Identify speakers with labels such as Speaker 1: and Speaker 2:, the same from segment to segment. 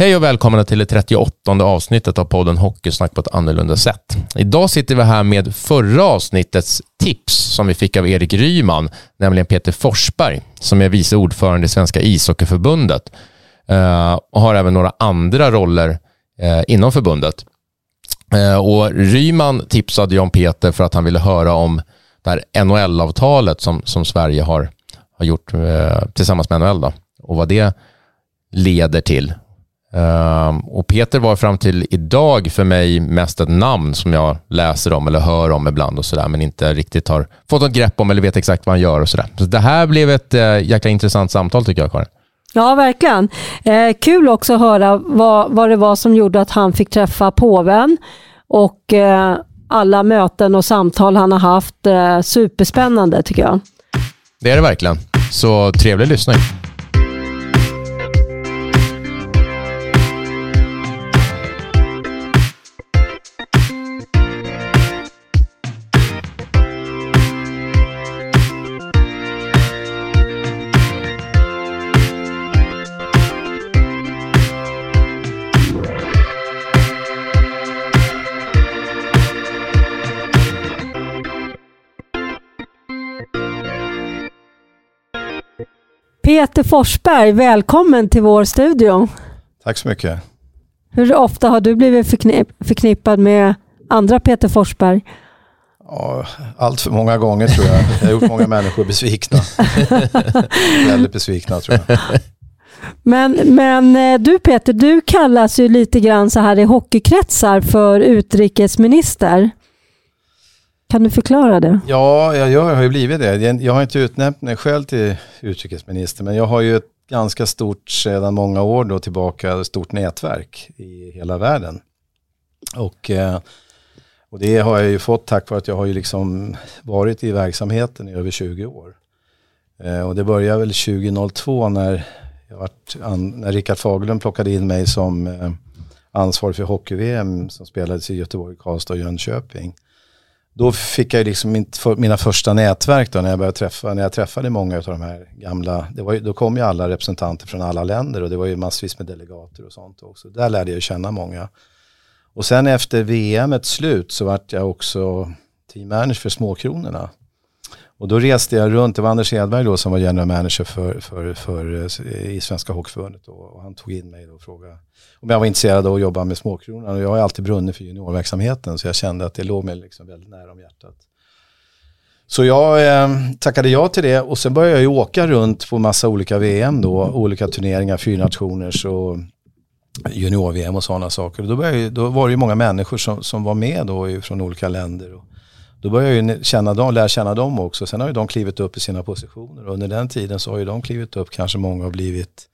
Speaker 1: Hej och välkomna till det 38 avsnittet av podden Hockeysnack på ett annorlunda sätt. Idag sitter vi här med förra avsnittets tips som vi fick av Erik Ryman, nämligen Peter Forsberg, som är vice ordförande i Svenska ishockeyförbundet eh, och har även några andra roller eh, inom förbundet. Eh, och Ryman tipsade Jan Peter för att han ville höra om det här NHL-avtalet som, som Sverige har, har gjort tillsammans med NHL då, och vad det leder till Um, och Peter var fram till idag för mig mest ett namn som jag läser om eller hör om ibland och sådär, men inte riktigt har fått något grepp om eller vet exakt vad han gör och sådär. Så det här blev ett uh, jäkla intressant samtal tycker jag, Karin.
Speaker 2: Ja, verkligen. Eh, kul också att höra vad, vad det var som gjorde att han fick träffa påven och eh, alla möten och samtal han har haft. Eh, superspännande tycker jag.
Speaker 1: Det är det verkligen. Så trevlig lyssning.
Speaker 2: Peter Forsberg, välkommen till vår studio.
Speaker 3: Tack så mycket.
Speaker 2: Hur ofta har du blivit förknipp förknippad med andra Peter Forsberg?
Speaker 3: Ja, allt för många gånger tror jag. Jag har gjort många människor besvikna. Väldigt besvikna tror jag.
Speaker 2: Men, men eh, du Peter, du kallas ju lite grann så här i hockeykretsar för utrikesminister. Kan du förklara det?
Speaker 3: Ja, jag, jag har ju blivit det. Jag har inte utnämnt mig själv till utrikesminister, men jag har ju ett ganska stort, sedan många år då tillbaka, stort nätverk i hela världen. Och, eh, och det har jag ju fått tack vare att jag har ju liksom varit i verksamheten i över 20 år. Eh, och det började väl 2002 när, jag vart, när Rickard Fagerlund plockade in mig som eh, ansvarig för hockey-VM som spelades i Göteborg, Karlstad och Jönköping då fick jag liksom för, mina första nätverk då när jag började träffa, när jag träffade många av de här gamla, det var ju, då kom ju alla representanter från alla länder och det var ju massvis med delegater och sånt också. Där lärde jag känna många. Och sen efter VM ett slut så vart jag också team manager för Småkronorna. Och då reste jag runt, det var Anders Edberg då som var general manager för, för, för, eh, i Svenska Hockeyförbundet och han tog in mig och frågade om jag var intresserad av att jobba med småkronan. Och jag har alltid brunnit för juniorverksamheten så jag kände att det låg mig liksom väldigt nära om hjärtat. Så jag eh, tackade ja till det och sen började jag ju åka runt på massa olika VM då, olika turneringar, fyra nationers och junior-VM och sådana saker. Och då, började, då var det ju många människor som, som var med då från olika länder. Och då började jag ju känna dem, lära känna dem också. Sen har ju de klivit upp i sina positioner och under den tiden så har ju de klivit upp, kanske många har blivit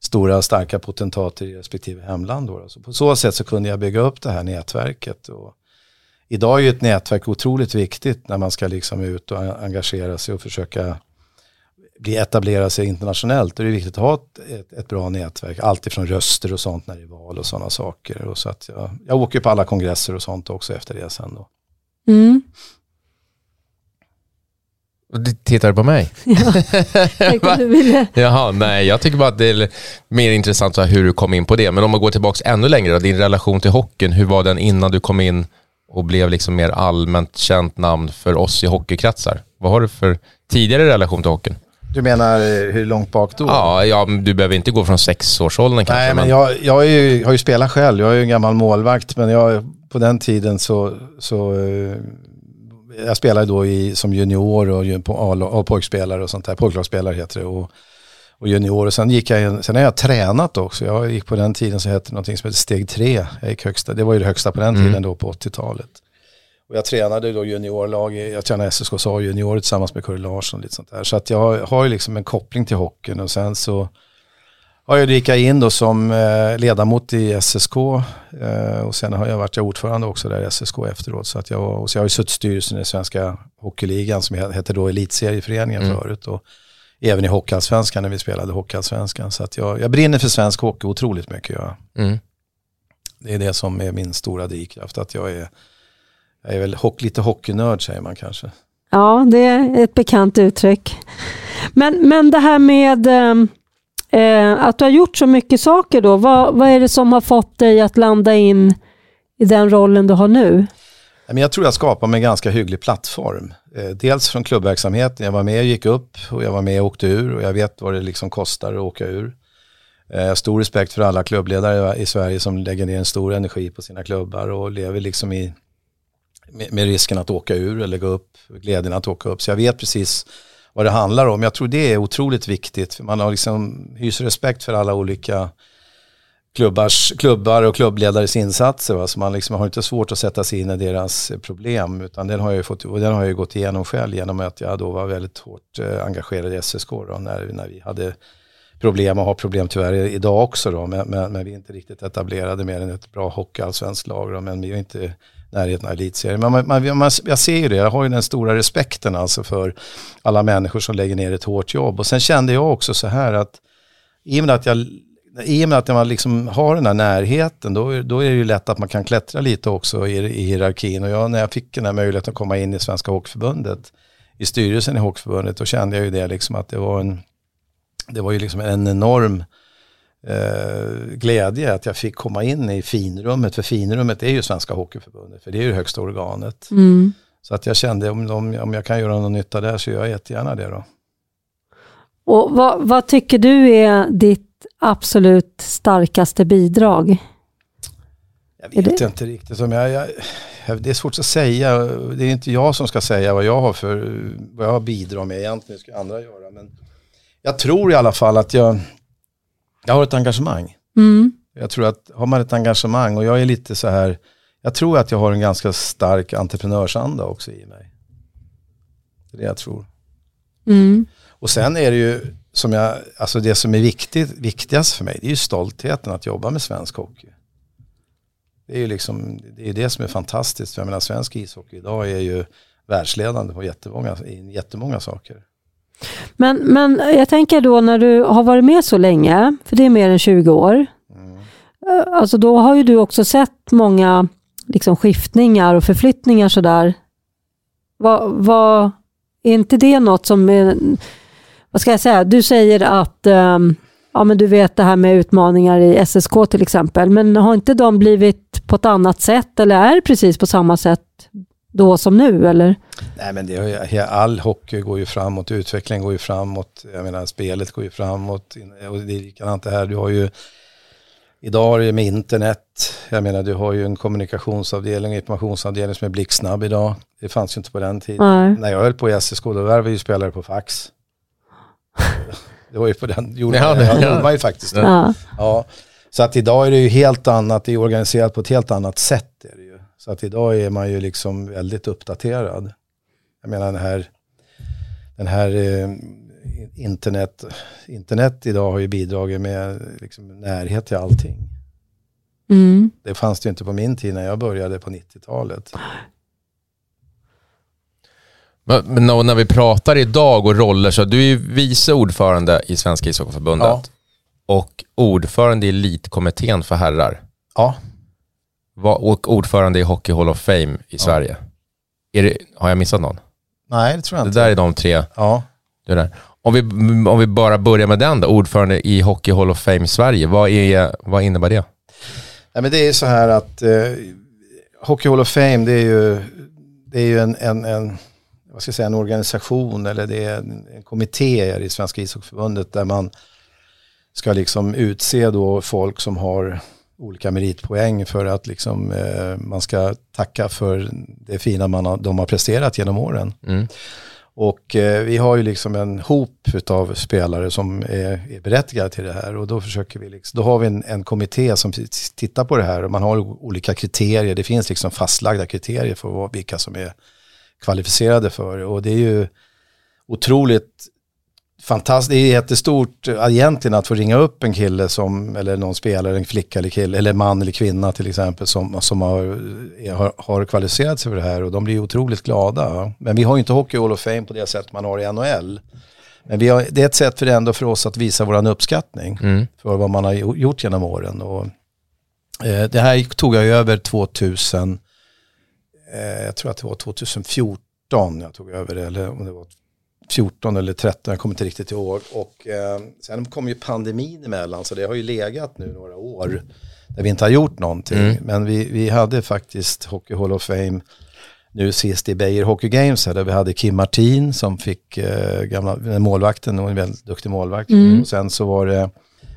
Speaker 3: stora starka potentater i respektive hemland. Då. Så på så sätt så kunde jag bygga upp det här nätverket. Och idag är ju ett nätverk otroligt viktigt när man ska liksom ut och engagera sig och försöka bli etablera sig internationellt. Då är det viktigt att ha ett, ett, ett bra nätverk. Alltifrån röster och sånt när det är val och sådana saker. Och så att jag, jag åker på alla kongresser och sånt också efter det sen då. Mm.
Speaker 1: Du tittar på mig?
Speaker 2: Ja, du ville.
Speaker 1: Jaha, nej, jag tycker bara att det är mer intressant så hur du kom in på det. Men om man går tillbaka ännu längre, då, din relation till hockeyn, hur var den innan du kom in och blev liksom mer allmänt känt namn för oss i hockeykretsar? Vad har du för tidigare relation till hockeyn?
Speaker 3: Du menar eh, hur långt bak då?
Speaker 1: Ja, ja du behöver inte gå från sexårsåldern kanske.
Speaker 3: Nej, men, jag, jag ju, har ju spelat själv. Jag är ju en gammal målvakt, men jag, på den tiden så, så eh, jag spelade då i, som junior och, och pojkspelare och sånt där, pojklagsspelare heter det. Och, och junior. Och sen, gick jag, sen har jag tränat också. Jag gick på den tiden så hette det någonting som hette steg tre. Jag gick högsta, det var ju det högsta på den mm. tiden då på 80-talet. Och jag tränade då juniorlag, jag tränade SSKSA junior tillsammans med Curry Larsson. Lite sånt där. Så att jag har ju liksom en koppling till hockeyn och sen så har jag dykat in då som eh, ledamot i SSK eh, och sen har jag varit ordförande också där i SSK efteråt. Så, att jag, och så jag har ju suttit styrelsen i Svenska Hockeyligan som hette då Elitserieföreningen mm. förut. Och även i Hockeyallsvenskan när vi spelade Hockeyallsvenskan. Så att jag, jag brinner för svensk hockey otroligt mycket. Jag. Mm. Det är det som är min stora drivkraft. Att jag är, jag är väl hock, lite hockeynörd säger man kanske.
Speaker 2: Ja, det är ett bekant uttryck. Men, men det här med um eh, att du har gjort så mycket saker då, vad, vad är det som har fått dig att landa in i den rollen du har nu?
Speaker 3: Jag tror jag skapade mig en ganska hygglig plattform. Eh, dels från klubbverksamheten, jag var med och gick upp och jag var med och åkte ur och jag vet vad det liksom kostar att åka ur. Eh, stor respekt för alla klubbledare i Sverige som lägger ner en stor energi på sina klubbar och lever liksom i, med, risken att åka ur eller gå upp, glädjen att åka upp. Så jag vet precis vad det handlar om. Jag tror det är otroligt viktigt. För man har liksom hyser respekt för alla olika klubbars, klubbar och klubbledares insatser. Va? Så man liksom har inte svårt att sätta sig in i deras problem. Utan den har jag, fått, och den har jag gått igenom själv genom att jag då var väldigt hårt eh, engagerad i SSK då, när, när vi hade problem och har problem tyvärr idag också då. Men, men, men vi är inte riktigt etablerade mer än ett bra hockeyallsvenskt lag då, men vi är inte närheten av elitserien. Men man, man, man, jag ser ju det, jag har ju den stora respekten alltså för alla människor som lägger ner ett hårt jobb. Och sen kände jag också så här att i och med att jag i och med att man liksom har den här närheten då, då är det ju lätt att man kan klättra lite också i, i hierarkin. Och jag, när jag fick den här möjligheten att komma in i Svenska Hockeyförbundet, i styrelsen i Hockeyförbundet, då kände jag ju det liksom att det var en, det var ju liksom en enorm eh, glädje att jag fick komma in i finrummet, för finrummet är ju Svenska Hockeyförbundet, för det är ju högsta organet. Mm. Så att jag kände om, om, om jag kan göra någon nytta där så gör jag jättegärna det då.
Speaker 2: Och vad, vad tycker du är ditt absolut starkaste bidrag?
Speaker 3: Jag vet inte riktigt. Som jag, jag, det är svårt att säga. Det är inte jag som ska säga vad jag har för vad jag bidrar med egentligen. Det ska andra göra. Men jag tror i alla fall att jag, jag har ett engagemang. Mm. Jag tror att har man ett engagemang och jag är lite så här. Jag tror att jag har en ganska stark entreprenörsanda också i mig. Det är det jag tror. Mm. Och sen är det ju som jag, alltså det som är viktigt, viktigast för mig, det är ju stoltheten att jobba med svensk hockey. Det är ju liksom, det är det som är fantastiskt. För jag menar svensk ishockey idag är ju världsledande på jättemånga, jättemånga saker.
Speaker 2: Men, men jag tänker då när du har varit med så länge, för det är mer än 20 år. Mm. Alltså då har ju du också sett många liksom skiftningar och förflyttningar sådär. Vad, vad, är inte det något som är vad ska jag säga, du säger att um, ja, men du vet det här med utmaningar i SSK till exempel, men har inte de blivit på ett annat sätt eller är det precis på samma sätt då som nu eller?
Speaker 3: Nej men det, all hockey går ju framåt, utvecklingen går ju framåt, jag menar spelet går ju framåt och det är likadant det här, du har ju Idag är det med internet, jag menar du har ju en kommunikationsavdelning och informationsavdelning som är blixtsnabb idag. Det fanns ju inte på den tiden. Nej. När jag höll på i SSK då värvade vi spelare på fax. Det var ju på den, gjorde, ja, det, ja. gjorde man ju faktiskt. Ja. ja. Så att idag är det ju helt annat, det är organiserat på ett helt annat sätt. Är det ju. Så att idag är man ju liksom väldigt uppdaterad. Jag menar den här, den här eh, internet, internet idag har ju bidragit med liksom närhet till allting. Mm. Det fanns det ju inte på min tid när jag började på 90-talet.
Speaker 1: Men, när vi pratar idag och roller, så du är ju vice ordförande i Svenska ishockeyförbundet ja. och ordförande i elitkommittén för herrar.
Speaker 3: Ja.
Speaker 1: Och ordförande i Hockey Hall of Fame i Sverige. Det, har jag missat någon?
Speaker 3: Nej, det tror jag
Speaker 1: inte. Det där är de tre.
Speaker 3: Ja.
Speaker 1: Det där. Om, vi, om vi bara börjar med den då, ordförande i Hockey Hall of Fame Sverige. Vad, är, vad innebär det?
Speaker 3: Ja, men det är så här att eh, Hockey Hall of Fame det är ju, det är ju en, en, en vad ska jag säga, en organisation eller det är en, en kommitté i Svenska ishockeyförbundet där man ska liksom utse då folk som har olika meritpoäng för att liksom, eh, man ska tacka för det fina man har, de har presterat genom åren. Mm. Och eh, vi har ju liksom en hop av spelare som är, är berättigade till det här och då försöker vi liksom, då har vi en, en kommitté som tittar på det här och man har olika kriterier, det finns liksom fastlagda kriterier för vilka som är kvalificerade för. Och det är ju otroligt fantastiskt, det är jättestort egentligen att få ringa upp en kille som, eller någon spelare, en flicka eller kille, eller man eller kvinna till exempel som, som har, har, har kvalificerat sig för det här och de blir otroligt glada. Men vi har ju inte Hockey Hall of Fame på det sätt man har i NHL. Men vi har, det är ett sätt för ändå för oss att visa vår uppskattning mm. för vad man har gjort genom åren. Och, eh, det här tog jag över 2000 eh, jag tror att det var 2014 jag tog över det, eller om det var 14 eller 13, jag kommer inte riktigt ihåg. Och eh, sen kom ju pandemin emellan så det har ju legat nu några år där vi inte har gjort någonting.
Speaker 1: Mm.
Speaker 3: Men vi, vi hade faktiskt Hockey Hall of Fame nu sist i Beijer Hockey Games här, där vi hade Kim Martin som fick eh, gamla målvakten och en väldigt duktig målvakt.
Speaker 2: Mm.
Speaker 3: Och sen så var det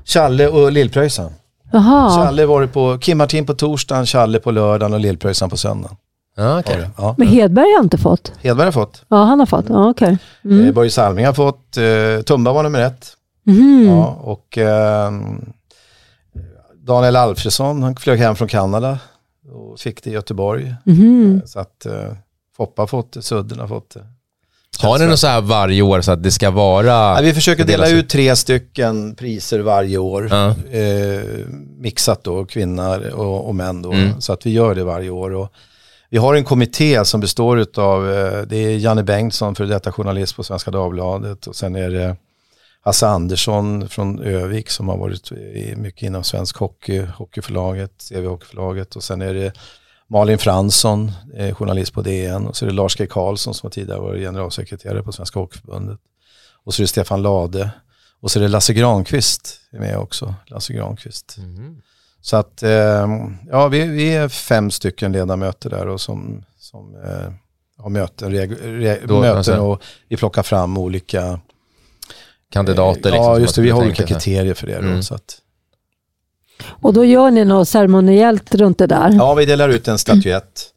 Speaker 3: Challe och Lillpröjsan.
Speaker 2: Jaha,
Speaker 3: Challe var det på, Kim Martin på torsdagen, Challe på lördagen och Lillpröjsan på söndagen.
Speaker 1: Ja,
Speaker 3: det. Ja.
Speaker 2: men Hedberg har inte fått?
Speaker 3: Hedberg har fått.
Speaker 2: Ja, han har fått. Ja, okej.
Speaker 3: Eh,
Speaker 2: Mm.
Speaker 3: Börje Salming har fått. Eh, Tumba var nummer ett.
Speaker 2: Mhm.
Speaker 3: Ja, och ehm, Daniel Alfredsson, han flög hem från Kanada och fick det i Göteborg.
Speaker 2: Mhm.
Speaker 3: Så att eh, Foppa har fått det, Sudden har fått det.
Speaker 1: Har ni något så här varje år så att det ska vara...
Speaker 3: Ja, vi försöker dela
Speaker 1: ut
Speaker 3: tre stycken priser varje år.
Speaker 1: Ja.
Speaker 3: Eh, mixat då, kvinnor och, och män då.
Speaker 1: Mm.
Speaker 3: Så att vi gör det varje år. Och vi har en kommitté som består av, eh, det är Janne Bengtsson, för detta journalist på Svenska Dagbladet. Och sen är det Hasse Andersson från Övik som har varit eh, mycket inom svensk hockey, hockeyförlaget, CV Hockeyförlaget. Och sen är det Malin Fransson, eh, journalist på DN. Och så är det Lars G. Karlsson som tidigare varit generalsekreterare på Svenska Hockeyförbundet. Och så är det Stefan Lade. Och så är det Lasse Granqvist är med också. Lasse Granqvist.
Speaker 1: Mm.
Speaker 3: Så att, eh, ja vi, vi är fem stycken ledamöter där och som, som eh, har möten, reg, re,
Speaker 1: Då-
Speaker 3: möten
Speaker 1: alltså-
Speaker 3: och vi plockar fram olika
Speaker 1: Kandidater liksom.
Speaker 3: Ja, just det. Vi har olika kriterier för det. Då,
Speaker 1: Mm.
Speaker 3: så att,
Speaker 2: Och då gör ni något ceremoniellt runt det där?
Speaker 3: ja, vi delar ut en statyett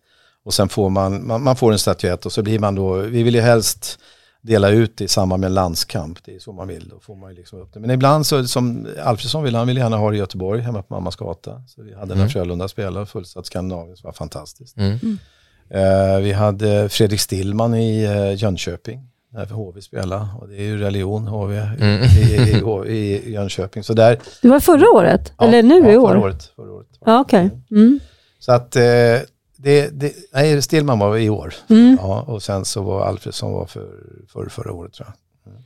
Speaker 3: och sen får man, man, man får en statyett och så blir man då, vi vill ju helst dela ut i samband med en landskamp. Det är så man vill. Då får man liksom upp det. Men ibland så som Alfredsson vill, han vill gärna ha det i Göteborg hemma på Mammas gata. Så vi hade när
Speaker 1: Mm.
Speaker 3: Frölunda spelade, fullsatt Skandinavien, som var fantastiskt.
Speaker 1: Mm.
Speaker 3: Eh, vi hade Fredrik Stillman i eh, Jönköping, när HV spelade. Och det är ju religion, HV,
Speaker 1: Mm.
Speaker 3: i, i, i, i Jönköping. Så där,
Speaker 2: Det var förra året?
Speaker 3: ja,
Speaker 2: Eller nu
Speaker 3: ja,
Speaker 2: i år?
Speaker 3: Förra året. Förra året.
Speaker 2: Ja, okej. Mm.
Speaker 3: Så att eh, det, det, nej, Stillman var i år.
Speaker 2: Mm.
Speaker 3: Ja, och sen så var Alfredsson var för, för förra året tror jag. Mm.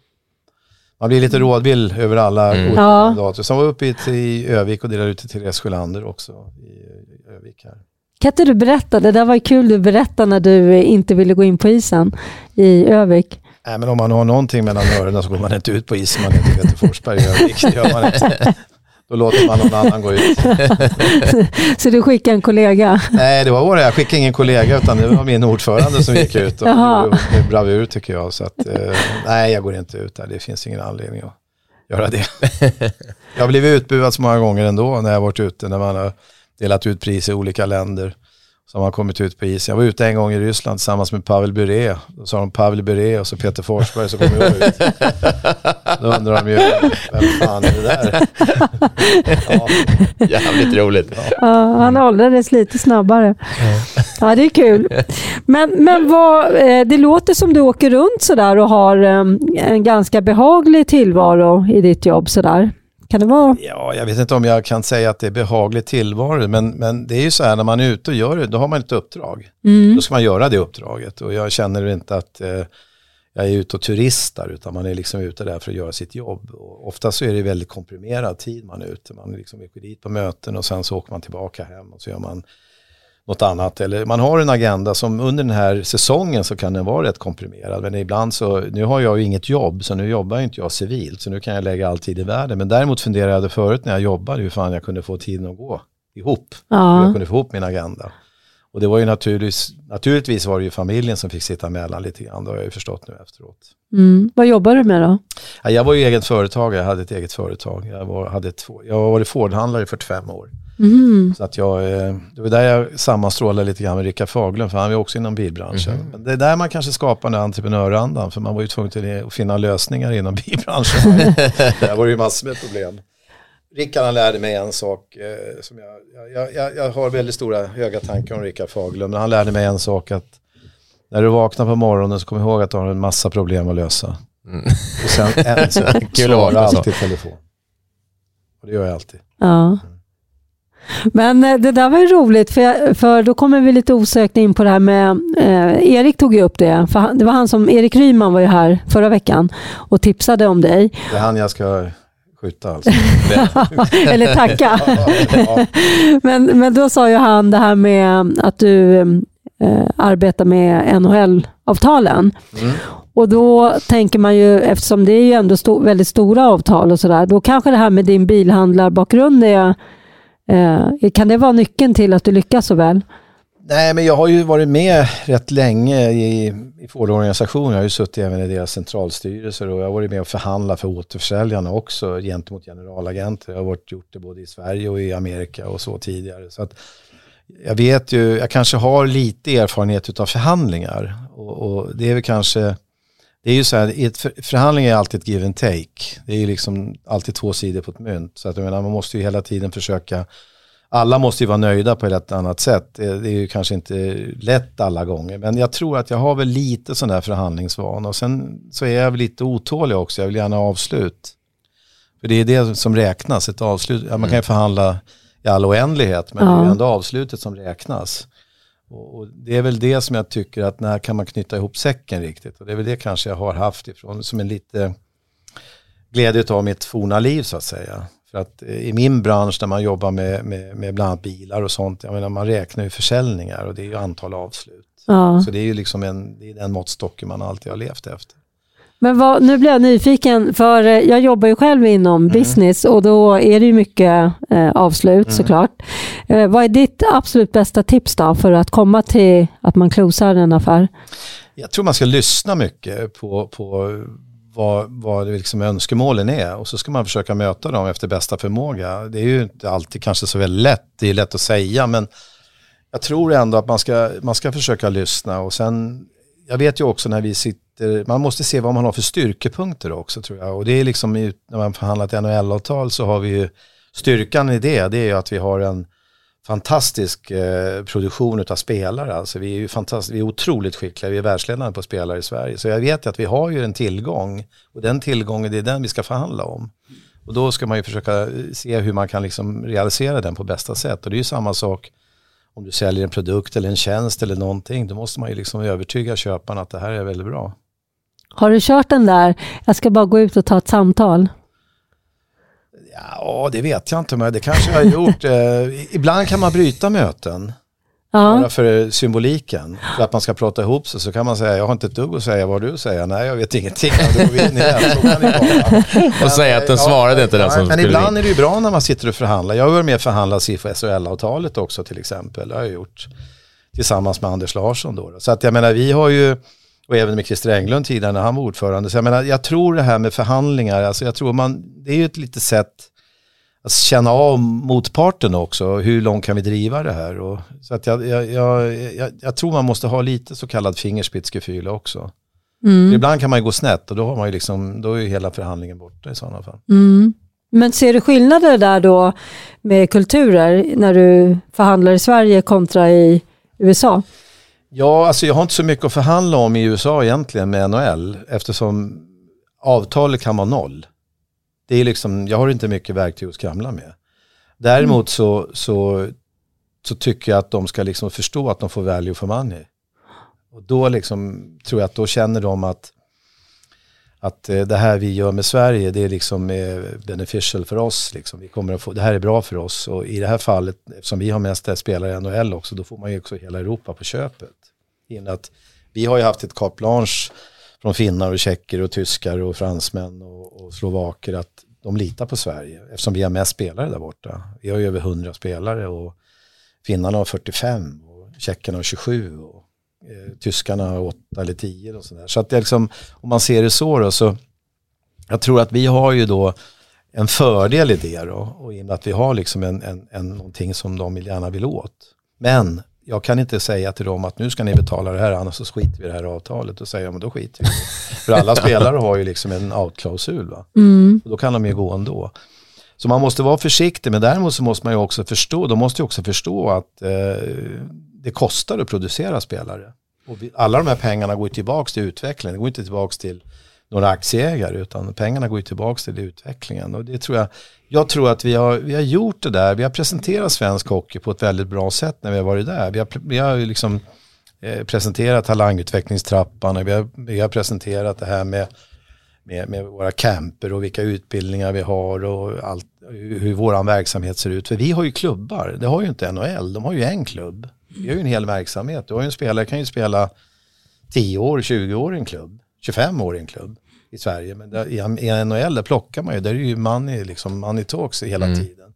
Speaker 3: Man blir lite rådvill över alla
Speaker 1: Mm.
Speaker 3: kandidater. Sen var vi uppe i, i Övik och delade ut till Therese Sjölander också i Övik här.
Speaker 2: Kan inte du berätta? Det där var kul du berättade när du inte ville gå in på isen i Övik.
Speaker 3: Nej, men om man har någonting mellan öronen så går man inte ut på isen, man heter Peter Forsberg i Övik. Det gör man inte. Då låter man någon annan gå ut.
Speaker 2: Så du skickade en kollega?
Speaker 3: Nej, det var våra, jag skickade ingen kollega utan det var min ordförande som gick ut och gjorde bravur tycker jag. Så att, eh, nej, jag går inte ut där. Det finns ingen anledning att göra det. Jag har blivit utbuad så många gånger ändå när jag har varit ute, när man har delat ut pris i olika länder. Som har kommit ut på is. Jag var ute en gång i Ryssland tillsammans med Pavel Bure. Då sa de Pavel Bure och så Peter Forsberg så kom jag ut. Då undrar de ju, vem fan är det där? Ja,
Speaker 1: Jävligt roligt.
Speaker 2: Ja, han åldrades lite snabbare. Ja, det är kul. Men, men vad, eh, det låter som du åker runt sådär och har eh, en ganska behaglig tillvaro i ditt jobb sådär. Kan det vara?
Speaker 3: Ja, jag vet inte om jag kan säga att det är behaglig tillvaro, men, men det är ju så här när man är ute och gör det, då har man ett uppdrag.
Speaker 2: Mm.
Speaker 3: Då ska man göra det uppdraget och jag känner inte att eh, jag är ute och turistar utan man är liksom ute där för att göra sitt jobb. Och ofta så är det väldigt komprimerad tid man är ute. Man liksom åker dit på möten och sen så åker man tillbaka hem och så gör man något annat. Eller man har en agenda som under den här säsongen så kan den vara rätt komprimerad. Men ibland så, nu har jag ju inget jobb så nu jobbar ju inte jag civilt. Så nu kan jag lägga all tid i världen. Men däremot funderade jag förut när jag jobbade hur fan jag kunde få tiden att gå ihop. Hur jag
Speaker 2: Ja.
Speaker 3: kunde få ihop min agenda. Och det var ju naturligtvis, naturligtvis var det ju familjen som fick sitta emellan lite grann. Det har jag ju förstått nu efteråt.
Speaker 2: Mm. Vad jobbar du med då?
Speaker 3: Ja, Jag var ju eget företagare, jag hade ett eget företag. Jag, var, hade två, jag har varit Ford-handlare i 45 år.
Speaker 2: Mm.
Speaker 3: Så att jag, eh, det var där jag sammanstrålade lite grann med Rickard Faglund, för han var också inom bilbranschen.
Speaker 1: Mhm.
Speaker 3: Men det är där man kanske skapar den entreprenörandan, för man var ju tvungen till att finna lösningar inom bilbranschen. där var det ju massor med problem. Rickard han lärde mig en sak, eh, som jag, jag, jag, jag har väldigt stora höga tankar om Rickard Faglund, men han lärde mig en sak att när du vaknar på morgonen så kom ihåg att du har en massa problem att lösa.
Speaker 1: Mm.
Speaker 3: Och sen en svara alltid telefon. Och det gör jag alltid.
Speaker 2: Ja. Men eh, det där var ju roligt för, jag, för då kommer vi lite osökt in på det här med, eh, Erik tog ju upp det, för han, det var han som, Erik Ryman var ju här förra veckan och tipsade om dig.
Speaker 3: Det är han jag ska skjuta alltså.
Speaker 2: Eller tacka.
Speaker 3: ja,
Speaker 2: Men, men då sa ju han det här med att du eh, arbetar med NHL-avtalen.
Speaker 3: Mm.
Speaker 2: Och då tänker man ju, eftersom det är ju ändå sto väldigt stora avtal och sådär, då kanske det här med din bilhandlarbakgrund är, Eh, kan det vara nyckeln till att du lyckas så väl?
Speaker 3: Nej, men jag har ju varit med rätt länge i, i Ford-organisationen. Jag har ju suttit även i deras centralstyrelser och jag har varit med och förhandlat för återförsäljarna också gentemot generalagenter. Jag har varit, gjort det både i Sverige och i Amerika och så tidigare. Så att jag vet ju, jag kanske har lite erfarenhet av förhandlingar och, och det är väl kanske det är ju så här, ett förhandling är alltid ett give and take. Det är ju liksom alltid två sidor på ett mynt. Så att jag menar, man måste ju hela tiden försöka alla måste ju vara nöjda på ett annat sätt. Det är ju kanske inte lätt alla gånger. Men jag tror att jag har väl lite sån där förhandlingsvana. Och sen så är jag väl lite otålig också. Jag vill gärna ha avslut. För det är det som räknas, ett avslut. Ja, man kan ju mm. förhandla i all oändlighet men ja. det är ändå avslutet som räknas. Och, det är väl det som jag tycker att när kan man knyta ihop säcken riktigt. Och det är väl det kanske jag har haft ifrån som en lite glädje av mitt forna liv så att säga. För att eh, i min bransch där man jobbar med, med, med bland annat bilar och sånt, jag menar man räknar ju försäljningar och det är ju antal avslut. Ja. Så det är ju liksom en, det är den måttstocken man alltid har levt efter.
Speaker 2: Men vad, nu blir jag nyfiken, för eh, jag jobbar ju själv inom mm. business och då är det ju mycket eh, avslut mm. såklart. Eh, vad är ditt absolut bästa tips då för att komma till att man closar en affär?
Speaker 3: Jag tror man ska lyssna mycket på, på vad, vad liksom önskemålen är och så ska man försöka möta dem efter bästa förmåga. Det är ju inte alltid kanske så väldigt lätt, det är lätt att säga men jag tror ändå att man ska, man ska försöka lyssna och sen, jag vet ju också när vi sitter, man måste se vad man har för styrkepunkter också tror jag och det är liksom när man förhandlat NHL-avtal så har vi ju styrkan i det, det är ju att vi har en fantastisk eh, produktion av spelare. Alltså vi är ju fantastiskt, vi är otroligt skickliga, vi är världsledande på spelare i Sverige. Så jag vet att vi har ju en tillgång och den tillgången det är den vi ska förhandla om. Och då ska man ju försöka eh, se hur man kan liksom realisera den på bästa sätt. Och det är ju samma sak om du säljer en produkt eller en tjänst eller någonting. Då måste man ju liksom övertyga köparen att det här är väldigt bra.
Speaker 2: Har du kört den där, jag ska bara gå ut och ta ett samtal?
Speaker 3: Ja, det vet jag inte, men det kanske jag har gjort. Eh, ibland kan man bryta möten. Ja. Bara för symboliken. För att man ska prata ihop sig så kan man säga, jag har inte ett dugg att säga, vad har du att säga? Nej, jag vet ingenting. Då går vi in igen.
Speaker 1: Och säga att den svarade ja, inte den som
Speaker 3: Men ibland är det ju bra när man sitter och förhandlar. Jag har varit med och förhandlat SIFO SHL-avtalet också till exempel. Det har jag gjort tillsammans med Anders Larsson då. Så att jag menar, vi har ju och även med Christer Englund tidigare när han var ordförande. Så jag menar, jag tror det här med förhandlingar, alltså jag tror man, det är ju ett litet sätt att känna av motparten också. Hur långt kan vi driva det här? Och, så att jag, jag, jag, jag, tror man måste ha lite så kallad fingerspitzgefühl också. Mm. Ibland kan man ju gå snett och då, har man ju liksom, då är ju hela förhandlingen borta i sådana fall.
Speaker 2: Mm. Men ser du skillnader där då med kulturer när du förhandlar i Sverige kontra i USA?
Speaker 3: Ja, alltså jag har inte så mycket att förhandla om i USA egentligen med NHL eftersom avtalet kan vara noll. Det är liksom, jag har inte mycket verktyg att skramla med. Däremot mm. så, så, så tycker jag att de ska liksom förstå att de får value for money. Och då liksom, tror jag att då känner de att, att eh, det här vi gör med Sverige det är liksom eh, beneficial för oss. Liksom. Vi kommer att få, det här är bra för oss och i det här fallet eftersom vi har mest spelare i NHL också då får man ju också hela Europa på köpet in att vi har ju haft ett carte blanche från finnar och tjecker och tyskar och fransmän och, och slovaker att de litar på Sverige eftersom vi har mest spelare där borta. Vi har ju över 100 spelare och finnarna har 45 och tjeckerna har 27 och eh, tyskarna har 8 eller 10 och sådär. Så att det är liksom, om man ser det så då så jag tror att vi har ju då en fördel i det då och i och med att vi har liksom en, en, en någonting som de gärna vill åt. Men jag kan inte säga till dem att nu ska ni betala det här annars så skiter vi i det här avtalet och säga men då skiter vi För alla spelare har ju liksom en outklausul. Mm. Och då kan de ju gå ändå. Så man måste vara försiktig men däremot så måste man ju också förstå, de måste ju också förstå att eh, det kostar att producera spelare. Och vi, alla de här pengarna går tillbaka till utveckling, det går inte tillbaka till några aktieägare utan pengarna går ju tillbaka till utvecklingen. Och det tror jag, jag tror att vi har, vi har gjort det där, vi har presenterat svensk hockey på ett väldigt bra sätt när vi har varit där. Vi har, vi har liksom eh, presenterat talangutvecklingstrappan, vi har, vi har presenterat det här med, med, med, våra camper och vilka utbildningar vi har och allt, hur vår verksamhet ser ut. För vi har ju klubbar, det har ju inte NHL, de har ju en klubb. Vi har ju en hel verksamhet, du har ju en spelare kan ju spela 10 år, 20 år i en klubb. 25 år i en klubb i Sverige. Men där, i, i NHL där plockar man ju, där är ju money, liksom, money talks hela mm. tiden.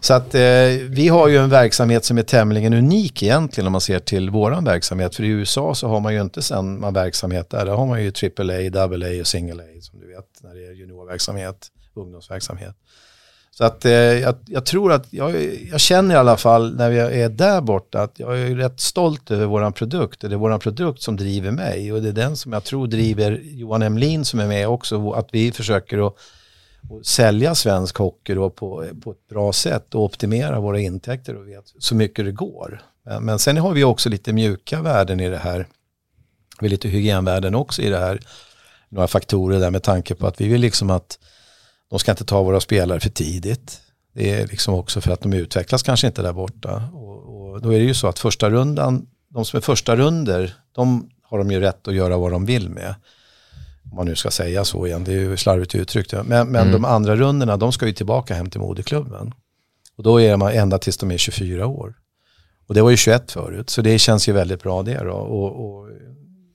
Speaker 3: Så att eh, vi har ju en verksamhet som är tämligen unik egentligen om man ser till våran verksamhet. För i USA så har man ju inte samma verksamhet där. Där har man ju AAA, AA och single A som du vet när det är juniorverksamhet, ungdomsverksamhet. Så att eh, jag, jag, tror att, jag, jag, känner i alla fall när jag är där borta att jag är rätt stolt över våran produkt. Det är våran produkt som driver mig och det är den som jag tror driver Johan Emlin som är med också. Att vi försöker att att sälja svensk hockey då på, på ett bra sätt och optimera våra intäkter och vet, så mycket det går. Men, men sen har vi också lite mjuka värden i det här. Vi har lite hygienvärden också i det här. Några faktorer där med tanke på att vi vill liksom att de ska inte ta våra spelare för tidigt. Det är liksom också för att de utvecklas kanske inte där borta. Och, och då är det ju så att första rundan, de som är första runder, de har de ju rätt att göra vad de vill med. Om man nu ska säga så igen, det är ju slarvigt uttryckt. Men, men mm. de andra rundorna, de ska ju tillbaka hem till moderklubben. Och då är man ända tills de är 24 år. Och det var ju 21 förut, så det känns ju väldigt bra det då. Och, och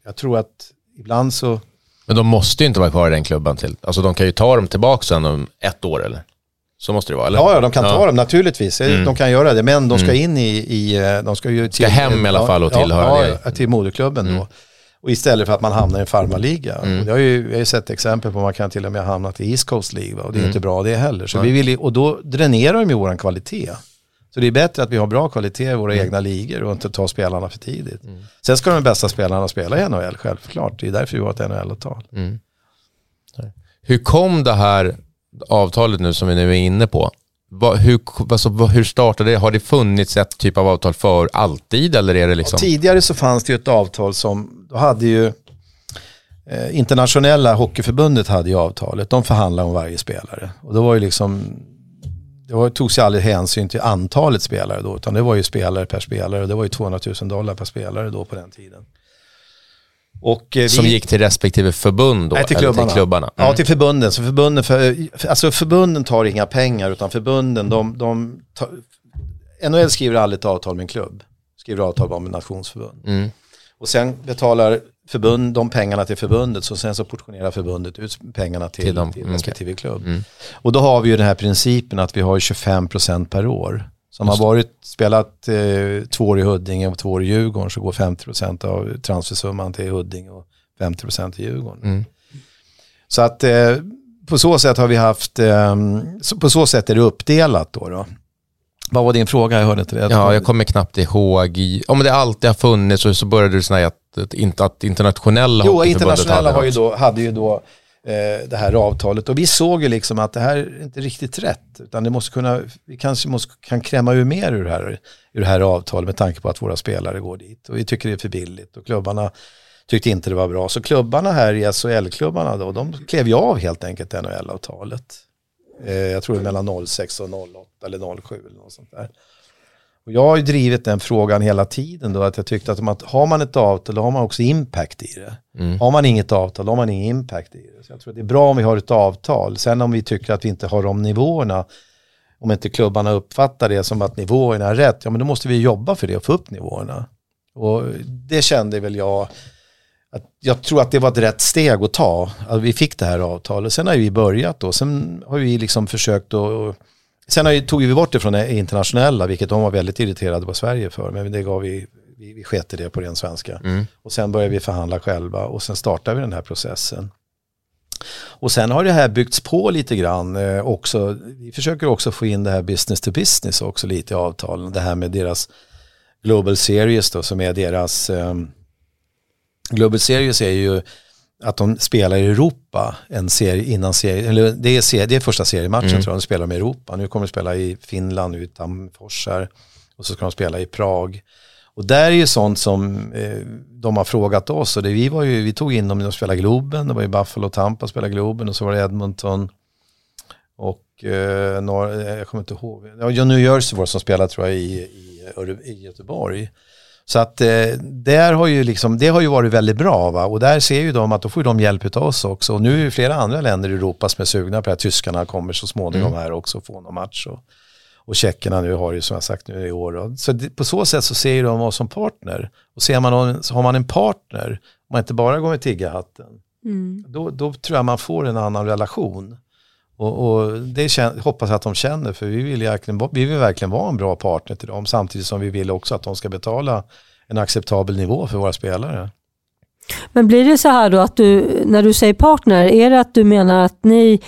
Speaker 3: jag tror att ibland så...
Speaker 1: Men de måste ju inte vara kvar i den klubben till. Alltså de kan ju ta dem tillbaka sen om ett år eller? Så måste det vara, eller?
Speaker 3: Ja, ja de kan ja. ta dem naturligtvis. Mm. De kan göra det, men de ska mm. in i, i de ska ju...
Speaker 1: Till, ska hem i alla fall och tillhöra
Speaker 3: ja, det. till moderklubben mm. då. Och istället för att man hamnar i en farmarliga. Mm. jag, har ju, jag har ju sett exempel på att man kan till och med ha hamnat i East Coast League och det är mm. inte bra det heller. Så vi vill, och då dränerar de ju våran kvalitet. Så det är bättre att vi har bra kvalitet i våra mm. egna ligor och inte ta spelarna för tidigt. Mm. Sen ska de bästa spelarna spela i NHL, självklart. Det är därför vi har ett NHL-avtal. Mm.
Speaker 1: Hur kom det här avtalet nu som vi nu är inne på? hur, alltså, hur startade det? Har det funnits ett typ av avtal för alltid eller är det liksom?
Speaker 3: Ja, tidigare så fanns det ju ett avtal som, då hade ju eh, internationella hockeyförbundet hade ju avtalet, de förhandlade om varje spelare. Och då var ju liksom, det var, togs ju aldrig hänsyn till antalet spelare då, utan det var ju spelare per spelare och det var ju 200 000 dollar per spelare då på den tiden.
Speaker 1: Och, eh, som gick till respektive förbund då?
Speaker 3: Nej, till klubbarna.
Speaker 1: Till klubbarna.
Speaker 3: Mm. Ja, till förbunden. Så förbunden, för, alltså förbunden tar inga pengar utan förbunden, de, de tar, NHL skriver aldrig ett avtal med en klubb. Skriver avtal bara med nationsförbund. Mm. Och sen betalar förbund de pengarna till förbundet så sen så portionerar förbundet ut pengarna till, till, dem. till respektive okay. klubb. Mm. Och då har vi ju den här principen att vi har 25% per år. Som har varit, spelat eh, två år i Huddinge och två år i Djurgården så går 50% av transfersumman till Huddinge och 50% till Djurgården. Mm. Så att eh, på så sätt har vi haft, eh, på så sätt är det uppdelat då. då. Vad var din fråga? Jag hörde inte det.
Speaker 1: Ja, jag kommer knappt ihåg. Om det alltid har funnits och så började du säga att, att, att internationella
Speaker 3: Jo, internationella hade, ju då, hade ju då eh, det här avtalet. Och vi såg ju liksom att det här är inte riktigt rätt. Utan det måste kunna, vi kanske måste, kan kräma ur mer ur det, här, ur det här avtalet med tanke på att våra spelare går dit. Och vi tycker det är för billigt och klubbarna tyckte inte det var bra. Så klubbarna här i SHL-klubbarna då, de klev ju av helt enkelt NHL-avtalet. Eh, jag tror det är mellan 06 och 08 eller 07 eller något sånt där. Och jag har ju drivit den frågan hela tiden då, att jag tyckte att, har man ett avtal då har man också impact i det. Mm. Har man inget avtal då har man ingen impact i det. Så jag tror att det är bra om vi har ett avtal. Sen om vi tycker att vi inte har de nivåerna, om inte klubbarna uppfattar det som att nivåerna är rätt, ja men då måste vi jobba för det och få upp nivåerna. Och det kände väl jag, att jag tror att det var ett rätt steg att ta, att vi fick det här avtalet. Sen har vi börjat då, sen har vi liksom försökt att Sen tog vi bort det från det internationella, vilket de var väldigt irriterade på Sverige för. Men det gav vi, vi, vi sket i det på ren svenska. Mm. Och sen började vi förhandla själva och sen startade vi den här processen. Och sen har det här byggts på lite grann eh, också. Vi försöker också få in det här business to business också lite i avtalen. Det här med deras Global Series då som är deras eh, Global Series är ju att de spelar i Europa en serie innan serie, eller det är, serie, det är första seriematchen mm. tror jag, de spelar med Europa. Nu kommer de spela i Finland, Utanfors här och så ska de spela i Prag. Och där är ju sånt som eh, de har frågat oss och det, vi, var ju, vi tog in dem när de spelade Globen, det var ju Buffalo Tampa spelade Globen och så var det Edmonton och eh, norr, jag kommer inte ihåg, ja, New Jersey var som spelade tror jag i, i, i Göteborg. Så att eh, där har ju liksom, det har ju varit väldigt bra va? och där ser ju de att då får de hjälp av oss också. Och nu är det flera andra länder i Europa som är sugna på att tyskarna kommer så småningom mm. här också och får någon match. Och, och tjeckerna nu har ju som jag sagt nu i år. Då. Så det, på så sätt så ser de oss som partner. Och ser man någon, så har man en partner man inte bara går med tiggarhatten,
Speaker 2: Mm.
Speaker 3: då, då tror jag man får en annan relation. Och, och det kän- hoppas jag att de känner, för vi vill, verkligen, vi vill verkligen vara en bra partner till dem, samtidigt som vi vill också att de ska betala en acceptabel nivå för våra spelare.
Speaker 2: Men blir det så här då att du, när du säger partner, är det att du menar att ni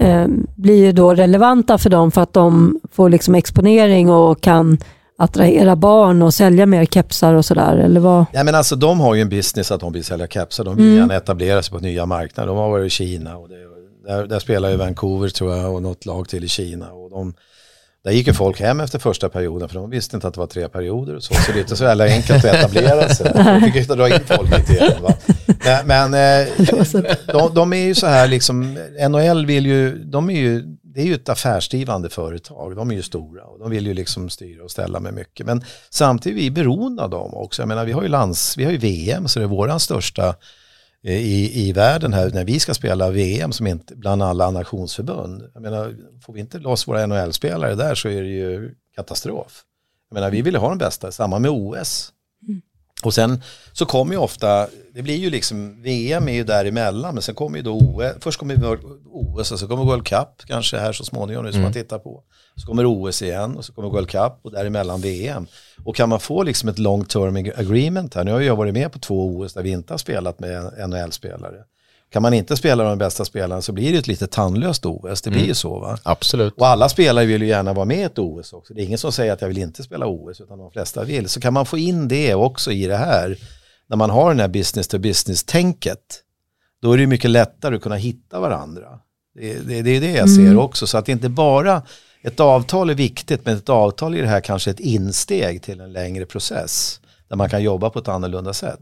Speaker 2: eh, blir då relevanta för dem för att de får liksom exponering och kan attrahera barn och sälja mer kepsar och sådär? Eller vad?
Speaker 3: Ja, men alltså, de har ju en business att de vill sälja kepsar, de vill
Speaker 2: Mm.
Speaker 3: gärna etablera sig på nya marknader. De har varit i Kina och det, där, där spelar ju Vancouver tror jag och något lag till i Kina. Och de, där gick ju folk hem efter första perioden för de visste inte att det var tre perioder och så. Så det är inte så jävla enkelt att etablera sig. De fick ju dra in folk lite grann. Va? Men, men eh, de, de är ju så här liksom, NHL vill ju, de är ju, det är ju ett affärsdrivande företag. De är ju stora och de vill ju liksom styra och ställa med mycket. Men samtidigt är vi beroende av dem också. Jag menar, vi har ju, lands, vi har ju VM så det är våran största Eh, i, i världen här när vi ska spela VM som inte bland alla nationsförbund. Jag menar, får vi inte loss våra NHL-spelare där så är det ju katastrof. Jag menar, vi vill ha de bästa, samma med OS. Och sen så kommer ju ofta, det blir ju liksom, VM är ju däremellan, men sen kommer ju då OS, först kommer OS och så kommer World Cup kanske här så småningom nu som man tittar på. Så kommer OS igen och så kommer World Cup och däremellan VM. Och kan man få liksom ett long term agreement här, nu har jag varit med på två OS där vi inte har spelat med NHL-spelare. Kan man inte spela de bästa spelarna så blir det ett lite tandlöst OS, det blir ju så va.
Speaker 1: Absolut.
Speaker 3: Och alla spelare vill ju gärna vara med i ett OS också. Det är ingen som säger att jag vill inte spela OS, utan de flesta vill. Så kan man få in det också i det här, när man har den här business to business-tänket, då är det mycket lättare att kunna hitta varandra. Det, det, det är det jag ser också, så att det inte bara, ett avtal är viktigt, men ett avtal är det här kanske ett insteg till en längre process, där man kan jobba på ett annorlunda sätt.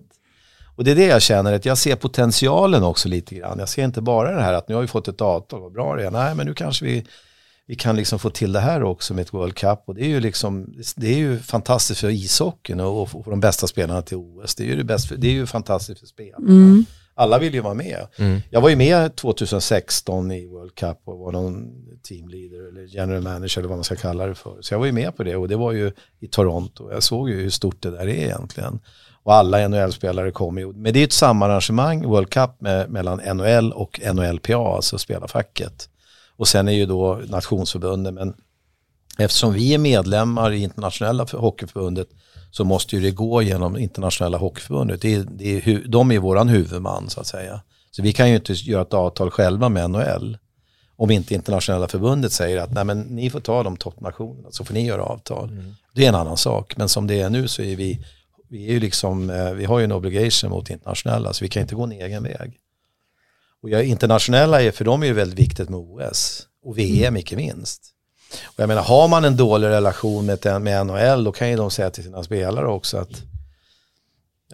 Speaker 3: Och det är det jag känner, att jag ser potentialen också lite grann. Jag ser inte bara det här att nu har vi fått ett avtal, vad bra det är. Nej, men nu kanske vi, vi kan liksom få till det här också med ett World Cup. Och det är ju, liksom, det är ju fantastiskt för ishockeyn och, och få de bästa spelarna till OS. Det är ju, det bästa, det är ju fantastiskt för spelarna. Alla vill ju vara med. Jag var ju med 2016 i World Cup och var någon teamleader eller general manager eller vad man ska kalla det för. Så jag var ju med på det och det var ju i Toronto. Jag såg ju hur stort det där är egentligen. Och alla NHL-spelare kommer ju. Men det är ett samarrangemang, World Cup, med, mellan NHL och NHLPA, alltså spelarfacket. Och sen är ju då nationsförbunden, men eftersom vi är medlemmar i internationella för- hockeyförbundet så måste ju det gå genom internationella hockeyförbundet. Det är, det är, de är våran huvudman så att säga. Så vi kan ju inte göra ett avtal själva med NHL. Om inte internationella förbundet säger att nej men ni får ta de toppnationerna så får ni göra avtal. Det är en annan sak. Men som det är nu så är vi, vi är ju liksom, eh, vi har ju en obligation mot internationella så vi kan inte gå en egen väg. Och jag, internationella är för dem är ju väldigt viktigt med OS och VM icke minst. Och jag menar, har man en dålig relation med, med NHL då kan ju de säga till sina spelare också att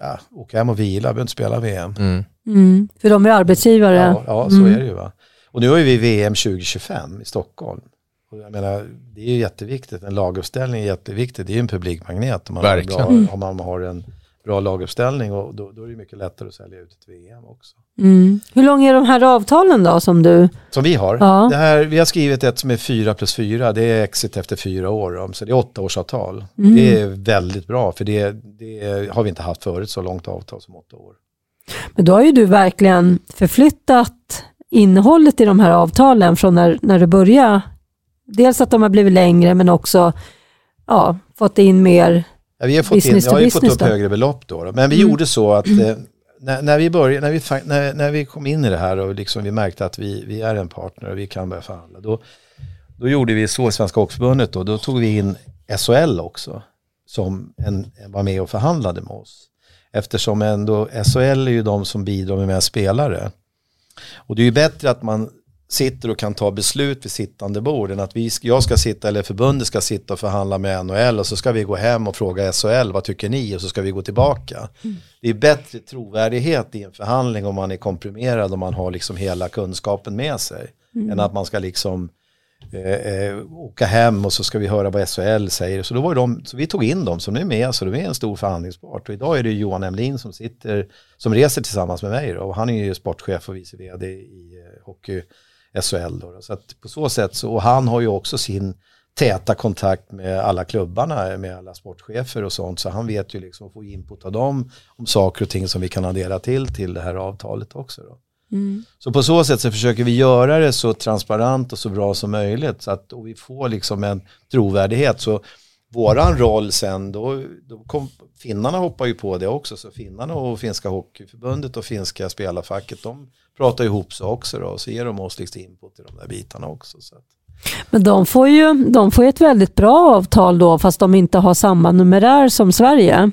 Speaker 3: ja, åk hem och vila, behöver inte spela VM.
Speaker 1: Mm.
Speaker 2: Mm. För de är arbetsgivare.
Speaker 3: Ja, ja så är det ju va. Och nu har ju vi VM 2025 i Stockholm. Och jag menar, det är ju jätteviktigt, en laguppställning är jätteviktigt, det är ju en publikmagnet om man, har, bra, om man har en bra laguppställning och då, då är det mycket lättare att sälja ut ett VM också.
Speaker 2: Mm. Hur långa är de här avtalen då som du...
Speaker 3: Som vi har.
Speaker 2: Ja.
Speaker 3: Det här, vi har skrivit ett som är fyra plus fyra, det är exit efter fyra år. Så det är åtta års avtal.
Speaker 2: Mm.
Speaker 3: Det är väldigt bra för det, det har vi inte haft förut så långt avtal som åtta år.
Speaker 2: Men då har ju du verkligen förflyttat innehållet i de här avtalen från när, när du började. Dels att de har blivit längre men också ja, fått in mer.
Speaker 3: Ja, vi har fått, in,
Speaker 2: Business
Speaker 3: jag
Speaker 2: to
Speaker 3: har ju fått upp
Speaker 2: då.
Speaker 3: högre belopp då. Men vi
Speaker 2: Mm.
Speaker 3: gjorde så att eh, när, när, vi började, när, vi, när, när vi kom in i det här och liksom vi märkte att vi, vi är en partner och vi kan börja förhandla. Då, då gjorde vi så i Svenska Hockeyförbundet då. Då tog vi in SHL också som en, var med och förhandlade med oss. Eftersom ändå SHL är ju de som bidrar med mest spelare. Och det är ju bättre att man sitter och kan ta beslut vid sittande bord än att vi, jag ska sitta eller förbundet ska sitta och förhandla med NHL och så ska vi gå hem och fråga SHL vad tycker ni och så ska vi gå tillbaka. Det är bättre trovärdighet i en förhandling om man är komprimerad och man har liksom hela kunskapen med sig än att man ska liksom eh, eh, åka hem och så ska vi höra vad SHL säger. Så, då var de, så vi tog in dem som nu är med, så de är en stor förhandlingspart. Och idag är det Johan Emlin som sitter, som reser tillsammans med mig då, och han är ju sportchef och vice vd i eh, hockey SHL. Då. Så att på så sätt så, och han har ju också sin täta kontakt med alla klubbarna, med alla sportchefer och sånt. Så han vet ju liksom att få input av dem om saker och ting som vi kan addera till till det här avtalet också. Då. Mm. Så på så sätt så försöker vi göra det så transparent och så bra som möjligt så att och vi får liksom en trovärdighet. Så våran roll sen, då, då kom, finnarna hoppar ju på det också, så finnarna och finska hockeyförbundet och finska spelarfacket, de pratar ihop sig också då, och så ger de oss liksom input i de där bitarna också. Så att.
Speaker 2: Men de får ju de får ett väldigt bra avtal då, fast de inte har samma numerär som Sverige.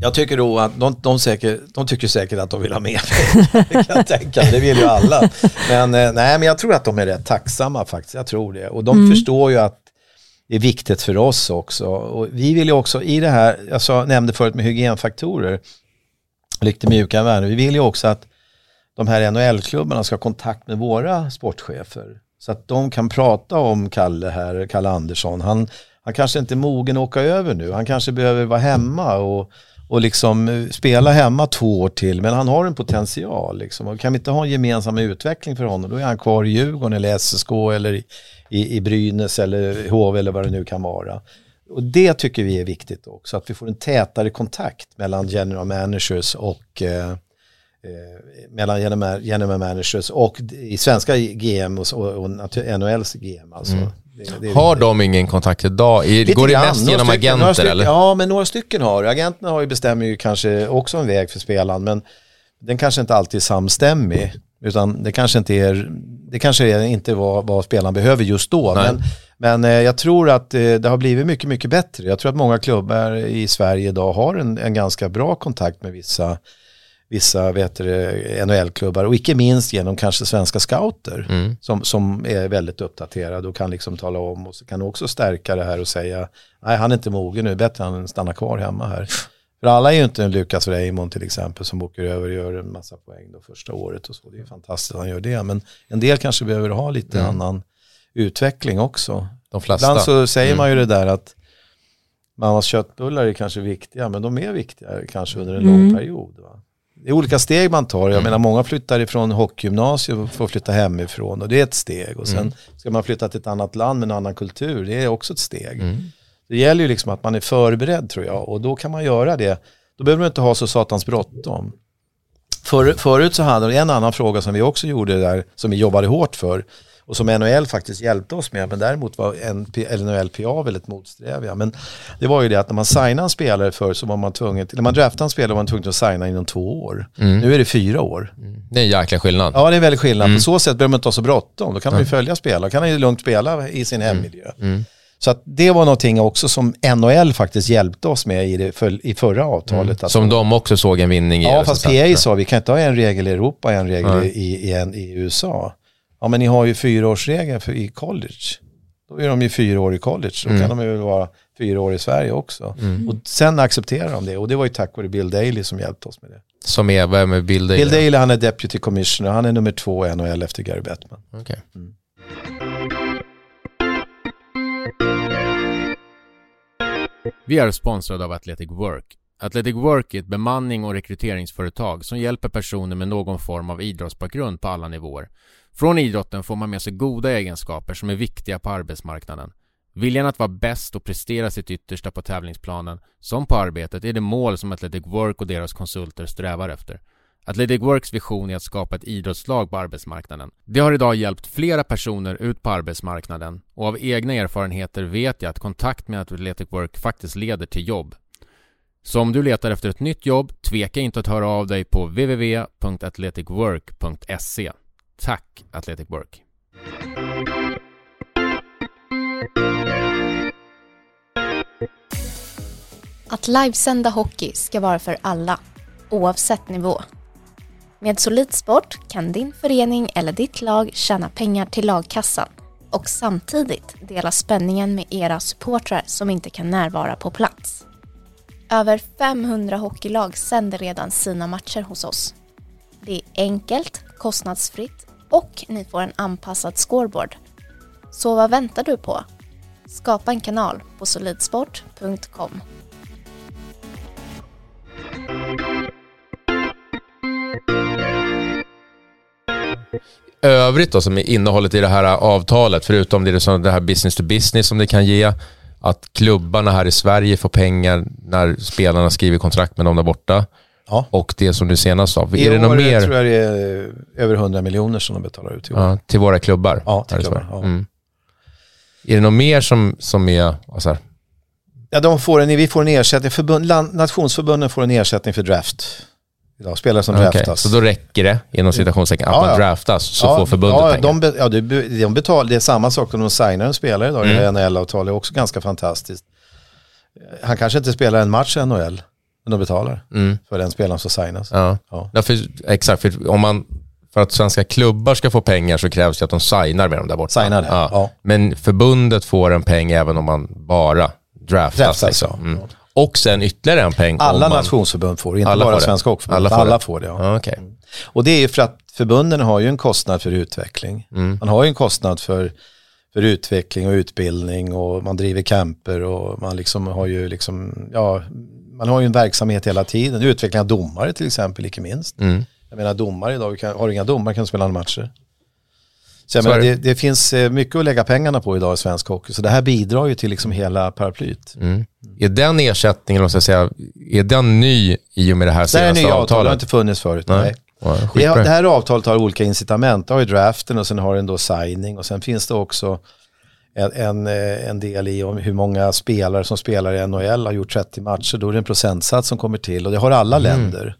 Speaker 3: Jag tycker då att de, de, säkert, de tycker säkert att de vill ha mer det kan jag tänka, det vill ju alla. Men, eh, nej, men jag tror att de är rätt tacksamma faktiskt, jag tror det. Och de mm. förstår ju att är viktigt för oss också. Och vi vill ju också i det här, jag sa, nämnde förut med hygienfaktorer, lite mjuka värden, vi vill ju också att de här NHL-klubbarna ska ha kontakt med våra sportchefer. Så att de kan prata om Kalle här, Kalle Andersson. Han, han kanske inte är mogen att åka över nu, han kanske behöver vara hemma och, och liksom eh, spela hemma två år till, men han har en potential. Liksom. Och kan vi inte ha en gemensam utveckling för honom, då är han kvar i Djurgården eller SSK eller i, i, i Brynäs eller HV eller vad det nu kan vara. Och det tycker vi är viktigt också, att vi får en tätare kontakt mellan general managers och eh, eh mellan general managers och i svenska GM och, och, och NHLs GM. Alltså. Mm.
Speaker 1: Det, det har de ingen kontakt idag? Går det mest genom stycken, agenter
Speaker 3: stycken,
Speaker 1: eller?
Speaker 3: Ja, men några stycken har Agenterna har ju bestämmer ju kanske också en väg för spelaren, men den kanske inte alltid är samstämmig. Utan det kanske inte är, det kanske inte vad, vad spelaren behöver just då. Men, men eh, jag tror att eh, det har blivit mycket, mycket bättre. Jag tror att många klubbar i Sverige idag har en, en ganska bra kontakt med vissa vissa NHL-klubbar och icke minst genom kanske svenska scouter mm. som, som är väldigt uppdaterade och kan liksom tala om och så kan också stärka det här och säga nej han är inte mogen nu, bättre han stannar kvar hemma här. För alla är ju inte en Lukas Raymond till exempel som åker över och gör en massa poäng då första året och så. Det är fantastiskt att han gör det. Men en del kanske behöver ha lite mm. annan utveckling också.
Speaker 1: De flesta.
Speaker 3: Ibland så säger mm. man ju det där att mammas köttbullar är kanske viktiga, men de är viktiga kanske under en mm. lång period. Va? Det är olika steg man tar. Jag mm. menar många flyttar ifrån hockeygymnasiet och får flytta hemifrån och det är ett steg. Och sen mm. ska man flytta till ett annat land med en annan kultur, det är också ett steg. Mm. Det gäller ju liksom att man är förberedd tror jag och då kan man göra det. Då behöver man inte ha så satans bråttom. För, förut så hade vi en annan fråga som vi också gjorde där, som vi jobbade hårt för och som NHL faktiskt hjälpte oss med, men däremot var NHLPA väldigt motsträviga. Men det var ju det att när man signade en spelare för så var man tvungen, när man draftade en spelare var man tvungen att signa inom två år. Mm. Nu är det fyra år.
Speaker 1: Mm. Det är en jäkla skillnad.
Speaker 3: Ja, det är väldigt skillnad. Mm. På så sätt behöver man inte ha så bråttom. Då kan man ju följa spelare, kan han ju lugnt spela i sin mm. hemmiljö. Mm. Så att det var någonting också som NHL faktiskt hjälpte oss med i, det för, i förra avtalet. Mm.
Speaker 1: Som de också såg en vinning i.
Speaker 3: Ja, fast PA sa vi kan inte ha en regel i Europa och en regel mm. i, i, en, i USA. Ja, men ni har ju fyraårsregeln för, i college. Då är de ju fyra år i college. Då mm. kan de ju vara fyra år i Sverige också. Mm. Och sen accepterar de det. Och det var ju tack vare Bill Daley som hjälpte oss med det.
Speaker 1: Som är, vem är Bill Daley?
Speaker 3: Bill Daley han är Deputy Commissioner. Han är nummer två i NHL efter Gary Bettman.
Speaker 1: Okay. Vi är sponsrade av Athletic Work. Athletic Work är ett bemanning och rekryteringsföretag som hjälper personer med någon form av idrottsbakgrund på alla nivåer. Från idrotten får man med sig goda egenskaper som är viktiga på arbetsmarknaden. Viljan att vara bäst och prestera sitt yttersta på tävlingsplanen, som på arbetet, är det mål som Athletic Work och deras konsulter strävar efter. Athletic Works vision är att skapa ett idrottslag på arbetsmarknaden. Det har idag hjälpt flera personer ut på arbetsmarknaden och av egna erfarenheter vet jag att kontakt med Athletic Work faktiskt leder till jobb. Så om du letar efter ett nytt jobb, tveka inte att höra av dig på www.athleticwork.se. Tack Athletic Work!
Speaker 4: Att livesända hockey ska vara för alla, oavsett nivå. Med Solidsport kan din förening eller ditt lag tjäna pengar till lagkassan och samtidigt dela spänningen med era supportrar som inte kan närvara på plats. Över 500 hockeylag sänder redan sina matcher hos oss. Det är enkelt, kostnadsfritt och ni får en anpassad scoreboard. Så vad väntar du på? Skapa en kanal på solidsport.com.
Speaker 1: Övrigt då, som är innehållet i det här avtalet, förutom det, som det här business to business som det kan ge, att klubbarna här i Sverige får pengar när spelarna skriver kontrakt med dem där borta.
Speaker 3: Ja.
Speaker 1: Och det som du senast sa,
Speaker 3: I
Speaker 1: är det
Speaker 3: år
Speaker 1: något mer
Speaker 3: tror jag det är över 100 miljoner som de betalar ut i år.
Speaker 1: ja, till våra klubbar?
Speaker 3: Ja, till klubbar, ja.
Speaker 1: Mm. Är det något mer som, som är, alltså,
Speaker 3: Ja, de får en, vi får en ersättning, förbund, land, nationsförbunden får en ersättning för draft. Idag, spelare som
Speaker 1: okej,
Speaker 3: draftas.
Speaker 1: så då räcker det, inom citationstecken, att
Speaker 3: Ja,
Speaker 1: man
Speaker 3: ja.
Speaker 1: draftas så
Speaker 3: ja,
Speaker 1: får förbundet
Speaker 3: ja,
Speaker 1: pengar?
Speaker 3: de, ja, de, de betalar, det är samma sak om de signar en spelare idag,
Speaker 1: Mm.
Speaker 3: NHL-avtal är också ganska fantastiskt. Han kanske inte spelar en match i NHL, men de betalar
Speaker 1: Mm.
Speaker 3: för den spelaren som signas.
Speaker 1: Ja.
Speaker 3: Ja.
Speaker 1: För, exakt, för om man, för att svenska klubbar ska få pengar så krävs det att de signar med dem där borta.
Speaker 3: Signar det, ja.
Speaker 1: Men förbundet får en peng även om man bara draftas.
Speaker 3: Draftas,
Speaker 1: liksom. mm. Och sen ytterligare en peng
Speaker 3: Alla
Speaker 1: man...
Speaker 3: nationsförbund får det, inte
Speaker 1: Alla
Speaker 3: bara
Speaker 1: får det.
Speaker 3: Svenska Hockeyförbundet.
Speaker 1: Alla
Speaker 3: Alla,
Speaker 1: får
Speaker 3: får
Speaker 1: det.
Speaker 3: det. ja.
Speaker 1: Ja, okej.
Speaker 3: Och det är ju för att förbunden har ju en kostnad för utveckling.
Speaker 1: Mm.
Speaker 3: Man har ju en kostnad för, för utveckling och utbildning och man driver camper och man liksom har ju liksom, ja, man har ju en verksamhet hela tiden. Utveckling av domare till exempel, icke minst.
Speaker 1: Mm.
Speaker 3: Jag menar domare idag, har du inga domare kan du spela några matcher. Så jag
Speaker 1: Så
Speaker 3: menar, det,
Speaker 1: det.
Speaker 3: det finns eh, mycket att lägga pengarna på idag i svensk hockey. Så det här bidrar ju till liksom hela paraplyt.
Speaker 1: Mm. Är den ersättningen, måste jag säga, är den ny i och med det här
Speaker 3: Det här är
Speaker 1: senaste
Speaker 3: nya avtal, det har
Speaker 1: avtalet?
Speaker 3: inte funnits förut.
Speaker 1: Nej.
Speaker 3: Nej.
Speaker 1: Ja,
Speaker 3: Det, det här avtalet har olika incitament. Det har ju draften och sen har den då signing och sen finns det också en, en, eh, en del i om hur många spelare som spelar i NHL har gjort 30 matcher. Då är det en procentsats som kommer till och det har alla länder.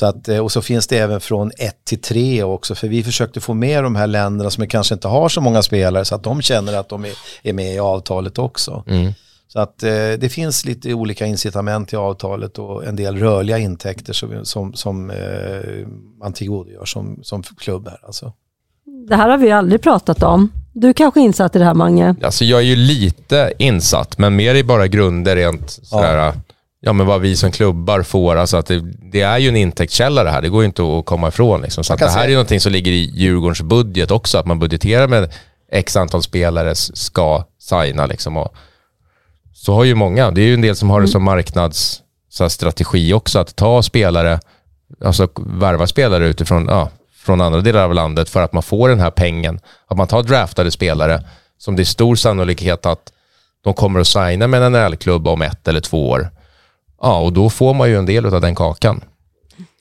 Speaker 3: Så att, eh, och så finns det även från 1 till 3 också för vi försökte få med de här länderna som kanske inte har så många spelare så att de känner att de är, är med i avtalet också.
Speaker 1: Mm.
Speaker 3: Så att eh, det finns lite olika incitament i avtalet och en del rörliga intäkter som, som, som eh, man tillgodogör som, som klubb här. Alltså.
Speaker 2: Det här har vi aldrig pratat om. Du kanske är insatt i det här Mange?
Speaker 1: Alltså jag är ju lite insatt, men mer i bara grunder rent sådär, ja. Men vad vi som klubbar får. Alltså att det, det är ju en intäktskälla det här, det går ju inte att komma ifrån. Liksom. Så att det här
Speaker 3: säga-
Speaker 1: är ju någonting som ligger i Djurgårdens budget också, att man budgeterar med x antal spelare ska signa. Liksom. Och så har ju många, det är ju en del som har det som marknads så här, strategi också, att ta spelare, alltså värva spelare utifrån, ja, från andra delar av landet för att man får den här pengen. Att man tar draftade spelare som det är stor sannolikhet att de kommer att signa med en NHL-klubb om ett eller två år. Ja, och då får man ju en del av den kakan.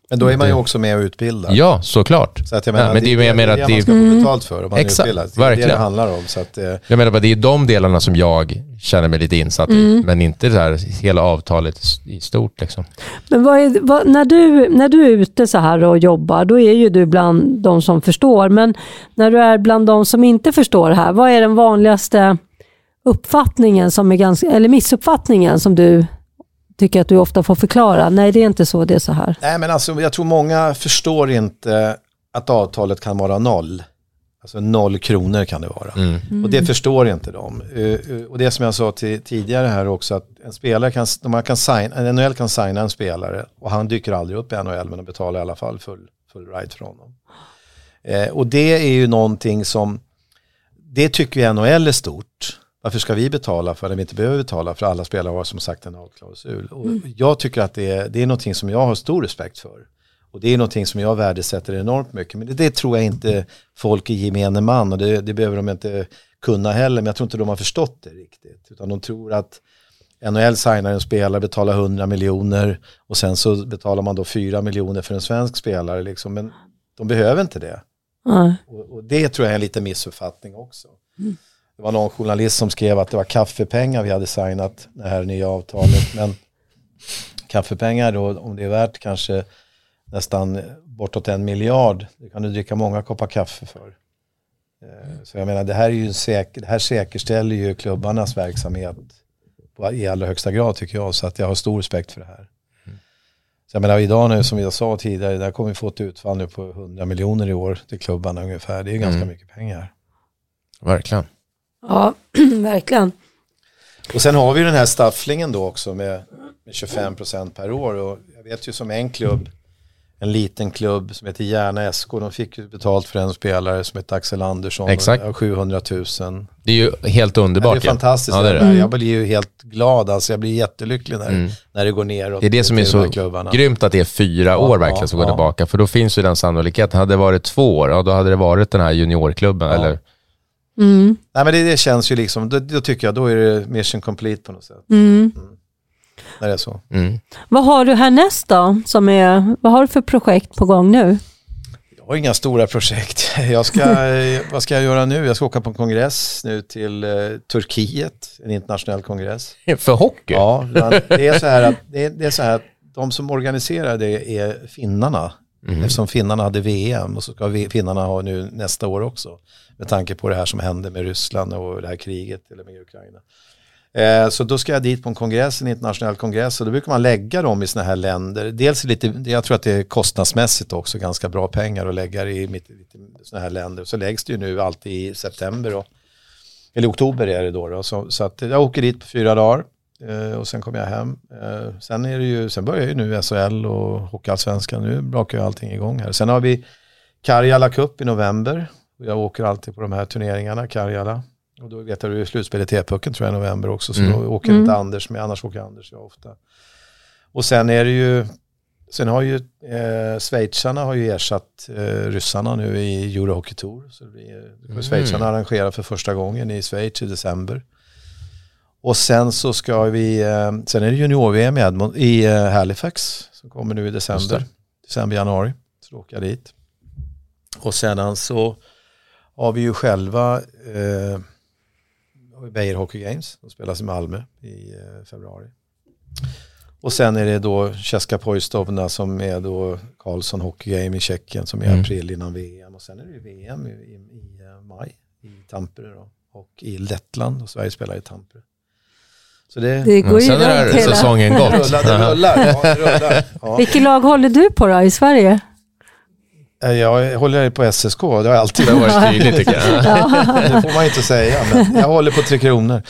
Speaker 3: Men då är man ju också med och utbildar.
Speaker 1: Ja, såklart.
Speaker 3: Så att jag menar,
Speaker 1: men det är
Speaker 3: det,
Speaker 1: mer
Speaker 3: det,
Speaker 1: att
Speaker 3: det
Speaker 1: det-
Speaker 3: man ska få betalt för om man
Speaker 1: Exakt,
Speaker 3: är utbildad. Det är det
Speaker 1: verkligen.
Speaker 3: det handlar om. Så att, eh,
Speaker 1: Jag menar bara, det är de delarna som jag känner mig lite insatt i, men inte det här hela avtalet i- stort. Liksom.
Speaker 2: Men vad är, vad, när, du, när du är ute så här och jobbar, då är ju du bland de som förstår. Men när du är bland de som inte förstår det här, vad är den vanligaste uppfattningen, som är ganska, eller missuppfattningen som du tycker att du ofta får förklara? Nej, det är inte så, det är så här.
Speaker 3: Nej men alltså jag tror många förstår inte att avtalet kan vara noll. Alltså noll kronor kan det vara.
Speaker 1: Mm.
Speaker 3: Och det förstår inte de. Eh, eh, Och det som jag sa till, tidigare här också att en spelare kan, man kan signa, en NHL kan signa en spelare och han dyker aldrig upp i NHL men de betalar i alla fall full, full ride för honom. Eh, och det är ju någonting som, det tycker vi NHL är stort. Varför ska vi betala för det vi inte behöver betala för alla spelare har som sagt en outklausul. Och jag tycker att det är, det är någonting som jag har stor respekt för. Och det är någonting som jag värdesätter enormt mycket. Men det, det tror jag inte folk i gemene man och det, det behöver de inte kunna heller. Men jag tror inte de har förstått det riktigt. Utan de tror att NHL signar en spelare, betalar 100 miljoner och sen så betalar man då 4 miljoner för en svensk spelare. Liksom. Men de behöver inte det.
Speaker 2: Nej.
Speaker 3: Och, och det tror jag är en liten missuppfattning också. Det var någon journalist som skrev att det var kaffepengar vi hade signat det här nya avtalet. Men kaffepengar då, om det är värt kanske nästan bortåt en miljard, det kan du dricka många koppar kaffe för. Eh, Så jag menar, det här, är ju säker, det här säkerställer ju klubbarnas verksamhet på, i allra högsta grad tycker jag. Så att jag har stor respekt för det här. Så jag menar idag nu som jag sa tidigare, där kommer vi få ett utfall nu på 100 miljoner i år till klubbarna ungefär. Det är ju ganska
Speaker 1: Mm.
Speaker 3: mycket pengar.
Speaker 1: Verkligen.
Speaker 2: Ja, verkligen.
Speaker 3: Och sen har vi den här stafflingen då också med, med 25% per år. Och jag vet ju som en klubb en liten klubb som heter Järna SK. De fick ju betalt för en spelare som heter Axel Andersson.
Speaker 1: Exakt.
Speaker 3: Och 700 000.
Speaker 1: Det är ju helt underbart.
Speaker 3: Ja, det är fantastiskt.
Speaker 1: Ja, det är det.
Speaker 3: Jag blir ju helt glad. Alltså, jag blir jättelycklig när,
Speaker 1: Mm.
Speaker 3: när det går neråt.
Speaker 1: Det är det som är så
Speaker 3: klubbarna.
Speaker 1: grymt att det är fyra år
Speaker 3: Ja,
Speaker 1: verkligen som
Speaker 3: ja,
Speaker 1: går
Speaker 3: ja.
Speaker 1: tillbaka. För då finns ju den sannolikheten. Hade det varit två år, ja, då hade det varit den här juniorklubben.
Speaker 3: Ja.
Speaker 1: Eller,
Speaker 2: Mm.
Speaker 3: Nej men det, det känns ju liksom, då, då tycker jag, då är det mission complete på något sätt.
Speaker 2: Mm.
Speaker 3: När det är så.
Speaker 1: mm.
Speaker 2: Vad har du härnäst då? Som är, vad har du för projekt på gång nu?
Speaker 3: Jag har inga stora projekt. Jag ska, vad ska jag göra nu? Jag ska åka på en kongress nu till eh, Turkiet, en internationell kongress.
Speaker 1: För hockey?
Speaker 3: Ja, det är så här att, det är, det är så här att de som organiserar det är finnarna.
Speaker 1: Mm.
Speaker 3: Eftersom finnarna hade VM och så ska vi, finnarna ha nu nästa år också. Med tanke på det här som hände med Ryssland och det här kriget eller med Ukraina. Eh, så då ska jag dit på en kongress, en internationell kongress och då brukar man lägga dem i sådana här länder. Dels lite, jag tror att det är kostnadsmässigt också ganska bra pengar att lägga det i mitt, lite sådana här länder. Så läggs det ju nu alltid i september då. eller oktober är det då. då. Så, så att jag åker dit på fyra dagar och sen kommer jag hem. Eh, sen, är det ju, sen börjar ju nu SHL och Hockeyallsvenskan. Nu brakar ju allting igång här. Sen har vi Karjala Cup i november. Jag åker alltid på de här turneringarna, Karjala. Och då vet jag du är slutspel i T-pucken tror jag i november också. Så
Speaker 1: Mm.
Speaker 3: då åker
Speaker 2: Mm.
Speaker 3: inte Anders med, annars åker Anders jag ofta. Och sen är det ju, sen har ju eh, schweizarna har ju ersatt eh, ryssarna nu i Eurohockey Tour. Så det blir, kommer schweizarna arrangera för första gången i Schweiz i december. Och sen så ska vi, eh, sen är det junior-VM i, i eh, Halifax som kommer nu i december. December, januari. Så då åker jag dit. Och sedan så har vi ju själva eh, Beijer Hockey Games som spelas i Malmö i eh, februari. Och sen är det då Česka Pojstovna som är då Karlsson Hockey Game i Tjeckien som är i
Speaker 1: Mm.
Speaker 3: april innan VM. Och sen är det ju VM i, i, i eh, maj i Tampere då. Och i Lettland och Sverige spelar i Tampere. Så det,
Speaker 2: Det går ju
Speaker 1: Sen är
Speaker 2: runt hela.
Speaker 1: säsongen
Speaker 3: det
Speaker 1: gått.
Speaker 3: rullar, det rullar. Ja, det rullar. Ja.
Speaker 2: Vilket lag håller du på då i Sverige?
Speaker 3: Eh, Jag håller på SSK, det har jag alltid
Speaker 1: Det varit tydligt tycker jag.
Speaker 3: Det får man inte säga, men jag håller på Tre Kronor.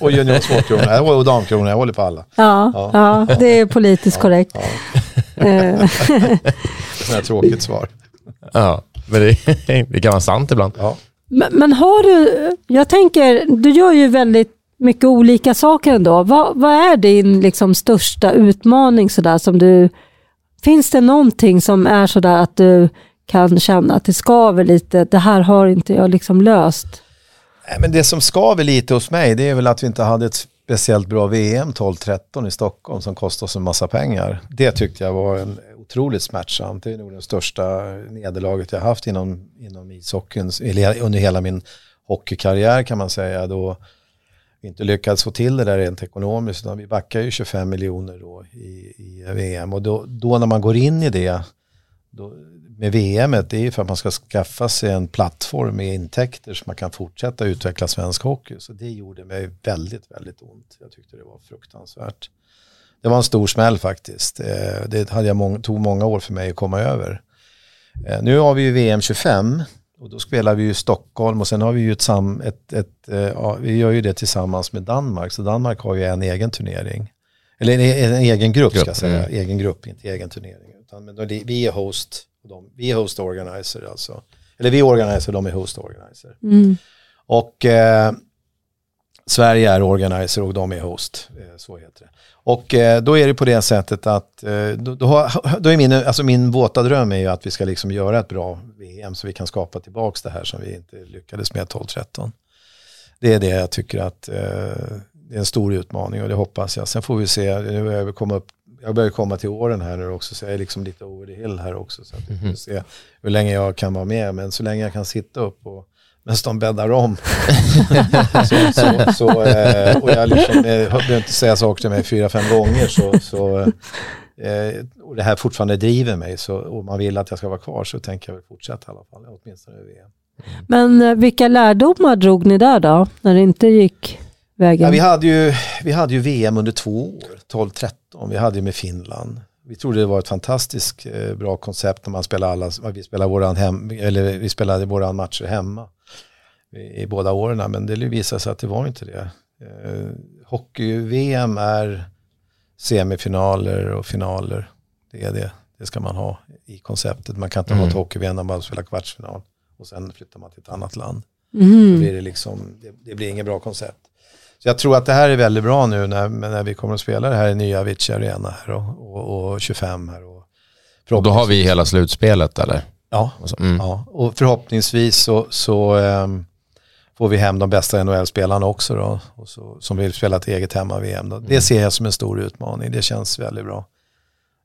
Speaker 3: och junior två kronor, och damkronor, jag håller på alla.
Speaker 2: Ja,
Speaker 3: Ja.
Speaker 2: ja. det är politiskt korrekt.
Speaker 3: Ja,
Speaker 2: Eh,
Speaker 3: det är tråkigt svar.
Speaker 1: Ja, men det, det kan vara sant ibland.
Speaker 3: Ja.
Speaker 2: Men, men har du, jag tänker, du gör ju väldigt mycket olika saker ändå. Vad, vad är din liksom största utmaning sådär som du, finns det någonting som är sådär att du kan känna att det skaver lite, det här har inte jag liksom löst?
Speaker 3: Nej, Men det som skaver lite hos mig det är väl att vi inte hade ett speciellt bra VM 12-13 i Stockholm som kostade oss en massa pengar. Det tyckte jag var en otroligt smärtsamt. Det är nog det största nederlaget jag haft inom, inom ishockeyn under hela min hockeykarriär kan man säga. Då inte lyckades få till det där rent ekonomiskt. Utan vi backar ju 25 miljoner då i, i VM och då, då när man går in i det då, med VM det är ju för att man ska skaffa sig en plattform med intäkter så man kan fortsätta utveckla svensk hockey. Så det gjorde mig väldigt, väldigt ont. Jag tyckte det var fruktansvärt. Det var en stor smäll faktiskt. Eh, det hade jag må tog många år för mig att komma över. Eh, nu har vi ju VM 25 och då spelar vi ju i Stockholm och sen har vi ju ett, sam, ett, ett eh, ja, vi gör ju det tillsammans med Danmark. Så Danmark har ju en egen turnering. Eller en, en egen grupp, ska
Speaker 1: Grupp,
Speaker 3: jag säga.
Speaker 1: mm.
Speaker 3: Egen grupp, inte egen turnering. Utan, men då, vi är host, och de, vi är host organizer alltså. Eller vi är organizer, de är host organizer.
Speaker 2: Mm.
Speaker 3: Och eh, Sverige är organizer och de är host. Eh, så heter det. Och eh, då är det på det sättet att eh, då, då, har, då är min, alltså min våta dröm är ju att vi ska liksom göra ett bra VM så vi kan skapa tillbaka det här som vi inte lyckades med 12-13. Det är det jag tycker att eh, det är en stor utmaning och det hoppas jag. Sen får vi se, nu börjar jag komma upp jag börjar komma till åren här nu också så jag är liksom lite over the hill här också. Så att vi får se hur länge jag kan vara med. Men så länge jag kan sitta upp och medan de bäddar om. så, så, så, eh, och jag liksom, eh, behöver inte säga saker till mig fyra, fem gånger. Så, så, eh, och det här fortfarande driver mig. Så, och man vill att jag ska vara kvar så tänker jag väl fortsätta i alla fall. Åtminstone i VM.
Speaker 2: Men vilka lärdomar drog ni där då, när det inte gick vägen?
Speaker 3: Ja, vi, hade ju, vi hade ju VM under två år, 12-13. Vi hade ju med Finland. Vi trodde det var ett fantastiskt bra koncept när man spelar alla, vi spelade våran hem, eller vi spelade våran matcher hemma i, båda åren. Men det visade sig att det var inte det. Eh, Hockey-VM är semifinaler och finaler. Det är det. Det ska man ha i konceptet. Man kan inte
Speaker 1: Mm.
Speaker 3: ha ett hockey-VM när man spelar kvartsfinal och sen flyttar man till ett annat land. Då
Speaker 2: Mm.
Speaker 3: blir det, liksom, det, det blir inget bra koncept. Så jag tror att det här är väldigt bra nu när, när vi kommer att spela det här i nya Avicii Arena här och, och, och 25 här. Och
Speaker 1: Och då har vi hela slutspelet eller?
Speaker 3: Ja,
Speaker 1: Och så- Mm.
Speaker 3: ja, och förhoppningsvis så, så ehm, får vi hem de bästa NHL-spelarna också då, och så, som vill spela ett eget hemma-VM. Då. Det ser jag som en stor utmaning, det känns väldigt bra.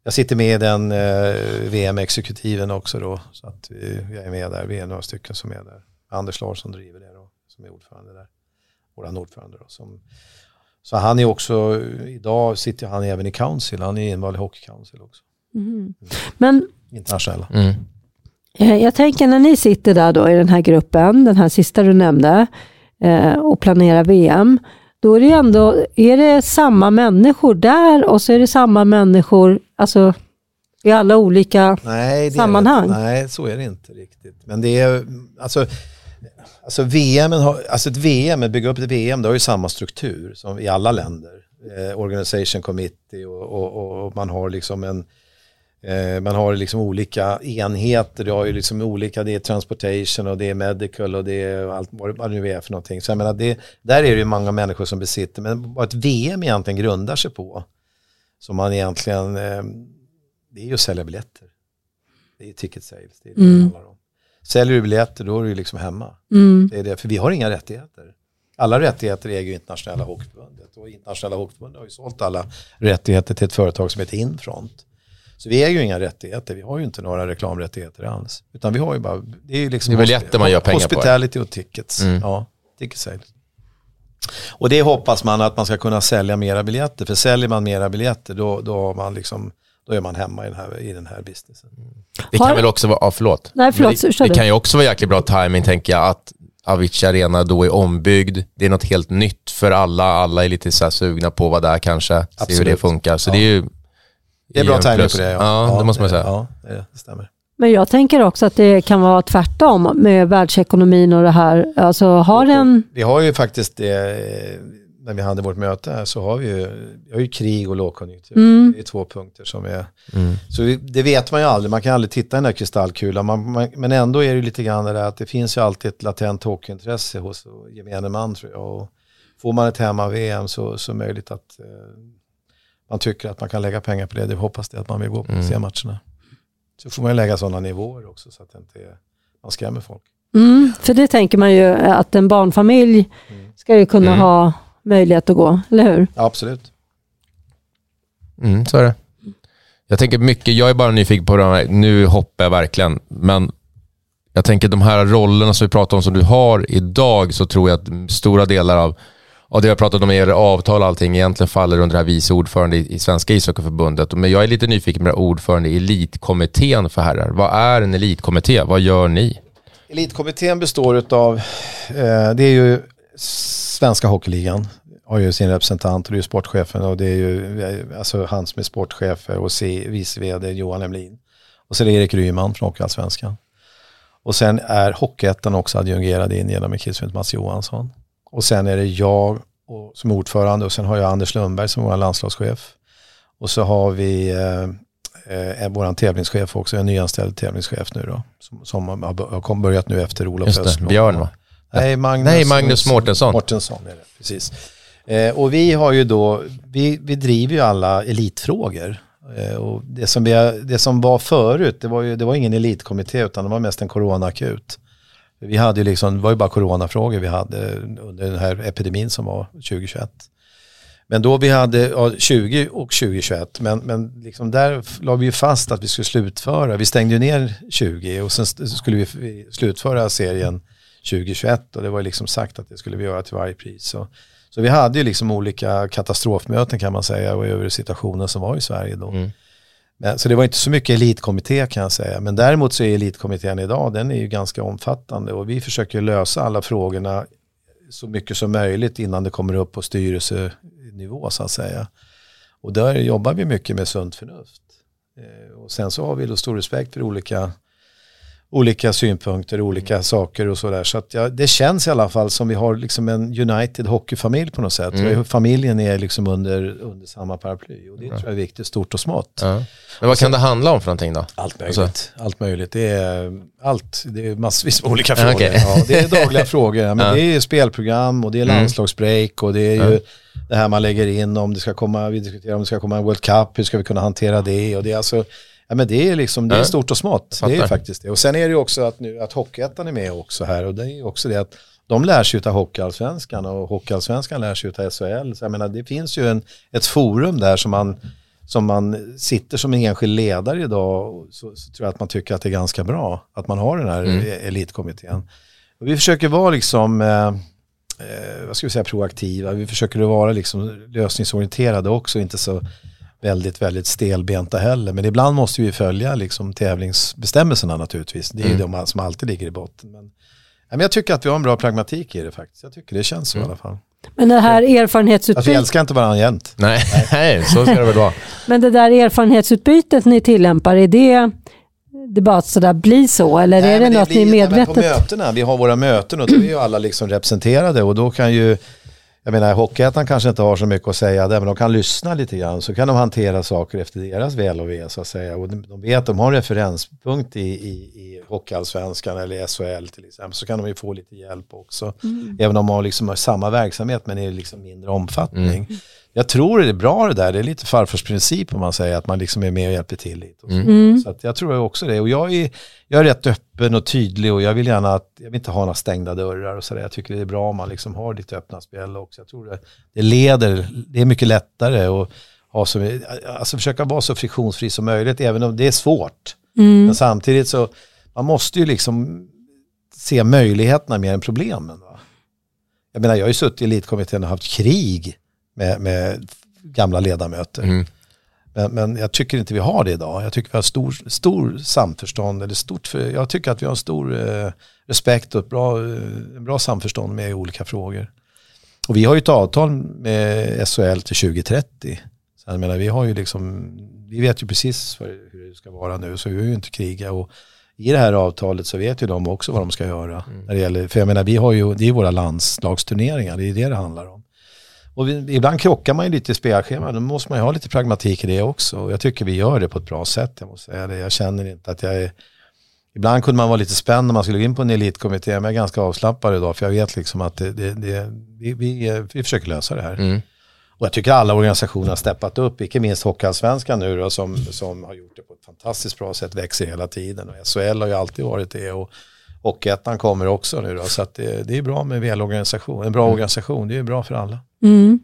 Speaker 3: Jag sitter med i den eh, VM-exekutiven också då, så att vi, jag är med där, vi är några stycken som är där. Anders Larsson driver det då, som är ordförande där. Våran ordförande då. Som, så han är också, idag sitter han även i Council, han är invald i Hockey Council också,
Speaker 2: Mm. Men
Speaker 3: internationella.
Speaker 1: Mm.
Speaker 2: Eh, jag tänker när ni sitter där då i den här gruppen, den här sista du nämnde, eh, och planerar VM, då är det ändå, är det samma människor där och så är det samma människor, alltså i alla olika
Speaker 3: Nej,
Speaker 2: sammanhang.
Speaker 3: Det- nej, så är det inte riktigt. Men det är, alltså, alltså, VM har, alltså ett VM, att bygga upp ett VM, det har ju samma struktur som i alla länder. Eh, Organization Committee och, och, och man har liksom en man har liksom olika enheter, det har ju liksom olika, det är transportation och det är medical och det är allt vad vad det nu är för någonting. Så jag menar, det, där är det ju många människor som besitter, men vad ett VM egentligen grundar sig på, som man egentligen, eh, det är ju att sälja biljetter. Det är ticket sales, det är det
Speaker 2: Mm.
Speaker 3: det handlar om. Säljer du biljetter då är du ju liksom hemma.
Speaker 2: Mm.
Speaker 3: Det är det, för vi har inga rättigheter. Alla rättigheter äger ju internationella hockeyförbundet och internationella hockeyförbundet har ju sålt alla rättigheter till ett företag som heter Infront. Så vi äger ju inga rättigheter, vi har ju inte några reklamrättigheter alls. Utan vi har ju bara, det är ju liksom
Speaker 1: Det är biljetter man gör pengar på.
Speaker 3: Hospitality och tickets.
Speaker 1: Mm.
Speaker 3: Ja, ticket sales. Och det hoppas man att man ska kunna sälja mera biljetter. För säljer man mera biljetter då, då, har man liksom, då är man hemma i den här, i den här businessen.
Speaker 1: Det
Speaker 2: Har-
Speaker 1: kan väl också vara, ja, förlåt.
Speaker 2: Nej, förlåt,
Speaker 1: det, det kan ju också vara jäkligt bra timing tänker jag att Avicii Arena då är ombyggd. Det är något helt nytt för alla. Alla är lite så här sugna på vad det är kanske. Se hur det funkar. Så
Speaker 3: Ja.
Speaker 1: det är ju
Speaker 3: Det är bra timing på det.
Speaker 1: Ja, det måste man
Speaker 3: det-
Speaker 1: säga.
Speaker 3: Ja, det, det stämmer.
Speaker 2: Men jag tänker också att det kan vara tvärtom med världsekonomin och det här. Alltså har en...
Speaker 3: Vi har ju faktiskt det, eh, när vi hade vårt möte här så har vi ju, vi har ju krig och lågkonjunktur.
Speaker 2: Mm.
Speaker 3: Det är två punkter som är,
Speaker 1: Mm.
Speaker 3: så det vet man ju aldrig, man kan aldrig titta i den där kristallkulan. Man, man, men ändå är det lite grann det där att det finns ju alltid ett latent hockeyintresse hos gemene man tror jag. Och får man ett hemma-VM så, så möjligt att eh, man tycker att man kan lägga pengar på det. Det hoppas det att man vill gå på och
Speaker 1: Mm.
Speaker 3: se matcherna. Så får man ju lägga sådana nivåer också så att det inte är, man skrämmer folk.
Speaker 2: Mm, för det tänker man ju att en barnfamilj ska ju kunna
Speaker 1: Mm.
Speaker 2: ha möjlighet att gå, eller hur?
Speaker 3: Ja, absolut.
Speaker 1: Mm, så är det. Jag tänker mycket, jag är bara nyfiken på de här, nu hoppar jag verkligen, men jag tänker de här rollerna som vi pratar om som du har idag så tror jag att stora delar av, och det vi har pratat om är avtal och allting egentligen faller under det här vice ordförande i, i Svenska ishockeyförbundet. Men jag är lite nyfiken på det här ordförande i elitkommittén för herrar. Vad är en elitkommitté? Vad gör ni?
Speaker 3: Elitkommittén består av, eh, det är ju Svenska Hockeyligan, har ju sin representant och det är ju sportchefen och det är ju eh, alltså han som är sportchef och vice vd Johan Emlin. Och så är det Erik Ryman från Hockeyallsvenskan. Och sen är Hockeyettan också adjungerad in genom en kille som heter Mats Johansson. Och sen är det jag och, som ordförande och sen har jag Anders Lundberg som vår landslagschef. Och så har vi eh, eh, vår tävlingschef också, en nyanställd tävlingschef nu då. Som, som har börjat nu efter Olof
Speaker 1: Just det,
Speaker 3: Östlund.
Speaker 1: Björn va?
Speaker 3: Nej, Magnus,
Speaker 1: Nej, Magnus Mårtensson.
Speaker 3: Mårtensson är det, precis. Eh, och vi har ju då, vi, vi driver ju alla elitfrågor. Eh, och det som, vi, det som var förut, det var ju det var ingen elitkommitté utan det var mest en coronaakut. Vi hade ju liksom, det var ju bara coronafrågor vi hade under den här epidemin som var 2021. Men då vi hade ja, 20 och 2021, men, men liksom där la vi ju fast att vi skulle slutföra. Vi stängde ju ner 20 och sen skulle vi slutföra serien 2021 och det var ju liksom sagt att det skulle vi göra till varje pris. Så, så vi hade ju liksom olika katastrofmöten kan man säga och över situationen som var i Sverige då.
Speaker 1: Mm.
Speaker 3: Men, så det var inte så mycket elitkommitté kan jag säga. Men däremot så är elitkommittén idag, den är ju ganska omfattande och vi försöker lösa alla frågorna så mycket som möjligt innan det kommer upp på styrelsenivå så att säga. Och där jobbar vi mycket med sunt förnuft. Eh, och sen så har vi då stor respekt för olika, olika synpunkter, olika saker och sådär. Så att ja, det känns i alla fall som vi har liksom en United hockeyfamilj på något sätt.
Speaker 1: Mm.
Speaker 3: Familjen är liksom under, under samma paraply och det tror jag är viktigt, stort och smått.
Speaker 1: Ja. Men vad kan det handla om för någonting då?
Speaker 3: Allt möjligt.
Speaker 1: Alltså-
Speaker 3: Allt möjligt. Det är, allt, det är massvis med olika frågor.
Speaker 1: okej.
Speaker 3: Ja, det är dagliga frågor. Men
Speaker 1: Ja.
Speaker 3: Det är spelprogram och det är
Speaker 1: Mm.
Speaker 3: landslagsbreak och det är ju det här man lägger in om det ska komma, vi diskuterar om det ska komma en World Cup, hur ska vi kunna hantera det? Och det är alltså, ja men det är liksom, det är stort och smått. Det är faktiskt det. Och sen är det ju också att nu att Hockeyettan är med också här och det är också det att de lär sig av Hockeyallsvenskan och Hockeyallsvenskan lär sig av SHL. Så jag menar, det finns ju en, ett forum där som man, som man sitter som en enskild ledare idag så, så tror jag att man tycker att det är ganska bra att man har den här
Speaker 1: Mm.
Speaker 3: mm. elitkommittén. Och vi försöker vara liksom, eh, eh, vad ska vi säga, proaktiva. Vi försöker vara liksom lösningsorienterade också, inte så väldigt, väldigt stelbenta heller. Men ibland måste vi följa liksom tävlingsbestämmelserna naturligtvis. Det är ju
Speaker 1: Mm.
Speaker 3: de som alltid ligger i botten. Men, men jag tycker att vi har en bra pragmatik i det faktiskt. Jag tycker det känns så
Speaker 1: Mm.
Speaker 3: i alla fall.
Speaker 2: Men det här
Speaker 3: Att vi
Speaker 2: erfarenhetsutbytet,
Speaker 3: älskar inte varandra jämt.
Speaker 1: Nej, nej, så ska det väl vara.
Speaker 2: men det där erfarenhetsutbytet ni tillämpar, är det, det bara sådär bli så? Eller
Speaker 3: Nej,
Speaker 2: är det
Speaker 3: men
Speaker 2: något ni
Speaker 3: blir- nej, men
Speaker 2: medvetet...
Speaker 3: På mötena, vi har våra möten och då är ju alla liksom representerade och då kan ju, jag menar Hockeyettan kanske inte har så mycket att säga där men de kan lyssna lite grann så kan de hantera saker efter deras väl och ve så att säga. Och de, vet att de har en referenspunkt i, i, i Hockeyallsvenskan eller SHL till exempel så kan de ju få lite hjälp också. Även om de har liksom samma verksamhet men i liksom mindre omfattning. Jag tror det är bra det där, det är lite farfars princip om man säger att man liksom är med och hjälper till lite. Och så.
Speaker 2: Mm.
Speaker 3: Så att jag tror också det. Och jag är, jag är rätt öppen och tydlig och jag vill gärna att, jag vill inte ha några stängda dörrar och sådär. Jag tycker det är bra om man liksom har lite öppna spel också. Jag tror det, det leder, det är mycket lättare att ha så, alltså försöka vara så friktionsfri som möjligt, även om det är svårt.
Speaker 2: Mm.
Speaker 3: Men samtidigt så, man måste ju liksom se möjligheterna mer än problemen. Va? Jag menar, jag har ju suttit i elitkommittén och haft krig med, med gamla ledamöter.
Speaker 1: Mm.
Speaker 3: Men, men jag tycker inte vi har det idag. Jag tycker vi har stor, stor samförstånd. Eller stort för, jag tycker att vi har stor eh, respekt och ett bra, eh, en bra samförstånd med olika frågor. Och vi har ju ett avtal med SHL till 2030. Så jag menar, vi, har ju liksom, vi vet ju precis hur det ska vara nu, så vi har ju inte kriga. Och I det här avtalet så vet ju de också vad de ska göra. När det gäller, för jag menar, vi har ju, det är våra landslagsturneringar, det är det det handlar om. Och vi, ibland krockar man ju lite i spelscheman, då måste man ju ha lite pragmatik i det också. Och jag tycker vi gör det på ett bra sätt, jag måste säga det. Jag känner inte att jag är... Ibland kunde man vara lite spänd när man skulle gå in på en elitkommitté, men jag är ganska avslappnad idag, för jag vet liksom att det, det, det, vi, vi, vi försöker lösa det här.
Speaker 1: Mm.
Speaker 3: Och jag tycker alla organisationer har steppat upp, icke minst Hockeyallsvenskan nu då, som, som har gjort det på ett fantastiskt bra sätt, växer hela tiden. Och SHL har ju alltid varit det och Hockeyettan kommer också nu då, så att det, det är bra med välorganisation, en bra organisation, det är bra för alla.
Speaker 2: Mm.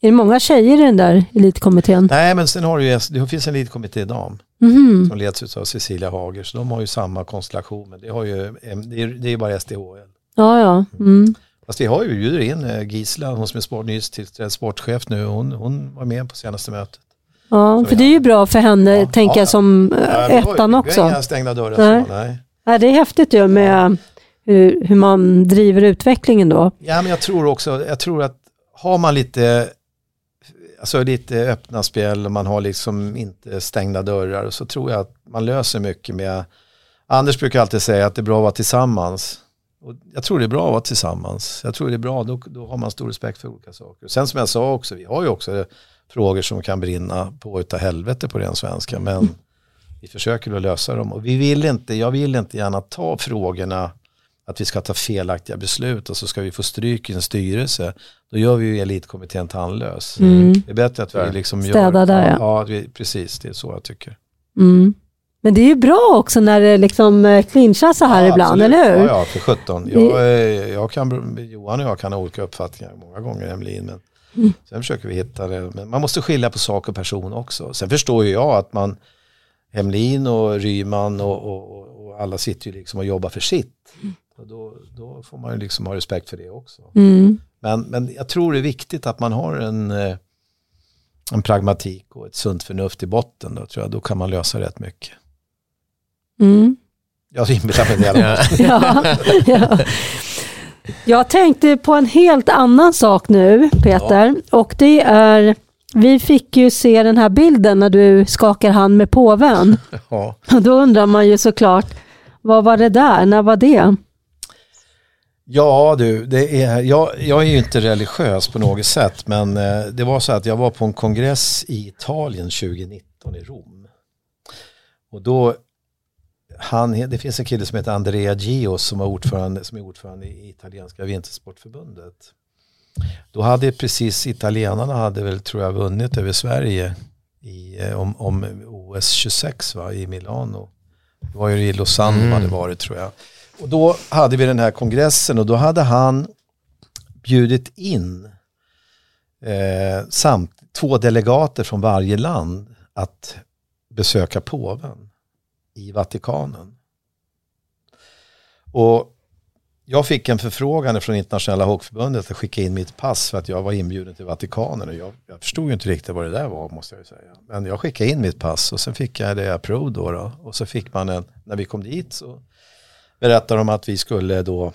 Speaker 2: Är det många tjejer i den där elitkommittén?
Speaker 3: Nej, men sen har du ju, det finns en elitkommitté dam
Speaker 2: Mhm.
Speaker 3: som leds av Cecilia Hager, så de har ju samma konstellation, men det, har ju, det är, det är bara SDHL.
Speaker 2: Ja, ja. Mm.
Speaker 3: Fast vi har ju bjuder in eh, Gisla, hon som är sport, nyss tillträdd sportchef nu, hon, hon var med på senaste mötet.
Speaker 2: Ja, för det är ju bra för henne,
Speaker 3: Ja,
Speaker 2: tänker
Speaker 3: ja.
Speaker 2: jag, som eh,
Speaker 3: Ja, har-
Speaker 2: ettan
Speaker 3: Vi har
Speaker 2: också.
Speaker 3: inga stängda dörrar.
Speaker 2: Nej.
Speaker 3: Så, nej.
Speaker 2: Ja, det är häftigt ju med hur, hur man driver utvecklingen då.
Speaker 3: Ja, men jag tror också, jag tror att har man lite, alltså lite öppna spel och man har liksom inte stängda dörrar så tror jag att man löser mycket med, Anders brukar alltid säga att det är bra att vara tillsammans. Och jag tror det är bra att vara tillsammans. Jag tror det är bra, då, då har man stor respekt för olika saker. Sen som jag sa också, vi har ju också frågor som kan brinna på utav helvete på ren svenska, men vi försöker att lösa dem. Och vi vill inte, jag vill inte gärna ta frågorna att vi ska ta felaktiga beslut och så ska vi få stryk i en styrelse. Då gör vi ju elitkommittén tandlös.
Speaker 2: Mm.
Speaker 3: Det är bättre att vi liksom gör...
Speaker 2: Städa där, ja.
Speaker 3: ja. vi, precis, det är så jag tycker.
Speaker 2: Mm. Men det är ju bra också när det liksom eh, clinchar så här
Speaker 3: Ja,
Speaker 2: ibland,
Speaker 3: absolut.
Speaker 2: eller hur?
Speaker 3: Ja, ja, för 17. Jag, eh, jag kan, Johan och jag kan ha olika uppfattningar många gånger, Emlin, men
Speaker 2: Mm.
Speaker 3: sen försöker vi hitta det. Men man måste skilja på sak och person också. Sen förstår ju jag att man, Hemlin och Ryman och, och, och, alla sitter ju liksom och jobbar för sitt. Och då, då får man ju liksom ha respekt för det också.
Speaker 2: Mm.
Speaker 3: Men, men jag tror det är viktigt att man har en, eh, en pragmatik och ett sunt förnuft i botten. Då, tror jag. då kan man lösa rätt mycket.
Speaker 2: Mm.
Speaker 3: Jag inbillar mig det. i alla fall.
Speaker 1: Ja.
Speaker 2: Ja, ja. Jag tänkte på en helt annan sak nu, Peter. Och det är, vi fick ju se den här bilden när du skakar hand med påven.
Speaker 3: Ja.
Speaker 2: Då undrar man ju såklart, Vad var det där? När var det?
Speaker 3: Ja du, det är, jag, jag är ju inte religiös på något sätt men eh, det var så att jag var på en kongress i Italien 2019 i Rom. Och då, han, det finns en kille som heter Andrea Gios som, är ordförande, som är ordförande i italienska vintersportförbundet. Då hade precis italienarna hade väl tror jag vunnit över Sverige i, eh, om, om OS 26 va, i Milano. Det var ju i Lausanne mm. hade varit tror jag. Och då hade vi den här kongressen och då hade han bjudit in eh, samt två delegater från varje land att besöka påven i Vatikanen. Och jag fick en förfrågan från internationella hockeyförbundet att skicka in mitt pass för att jag var inbjuden till Vatikanen. Och jag, jag förstod ju inte riktigt vad det där var måste jag ju säga. Men jag skickade in mitt pass och sen fick jag det approved då, då. Och så fick man en, när vi kom dit så berättade de att vi skulle då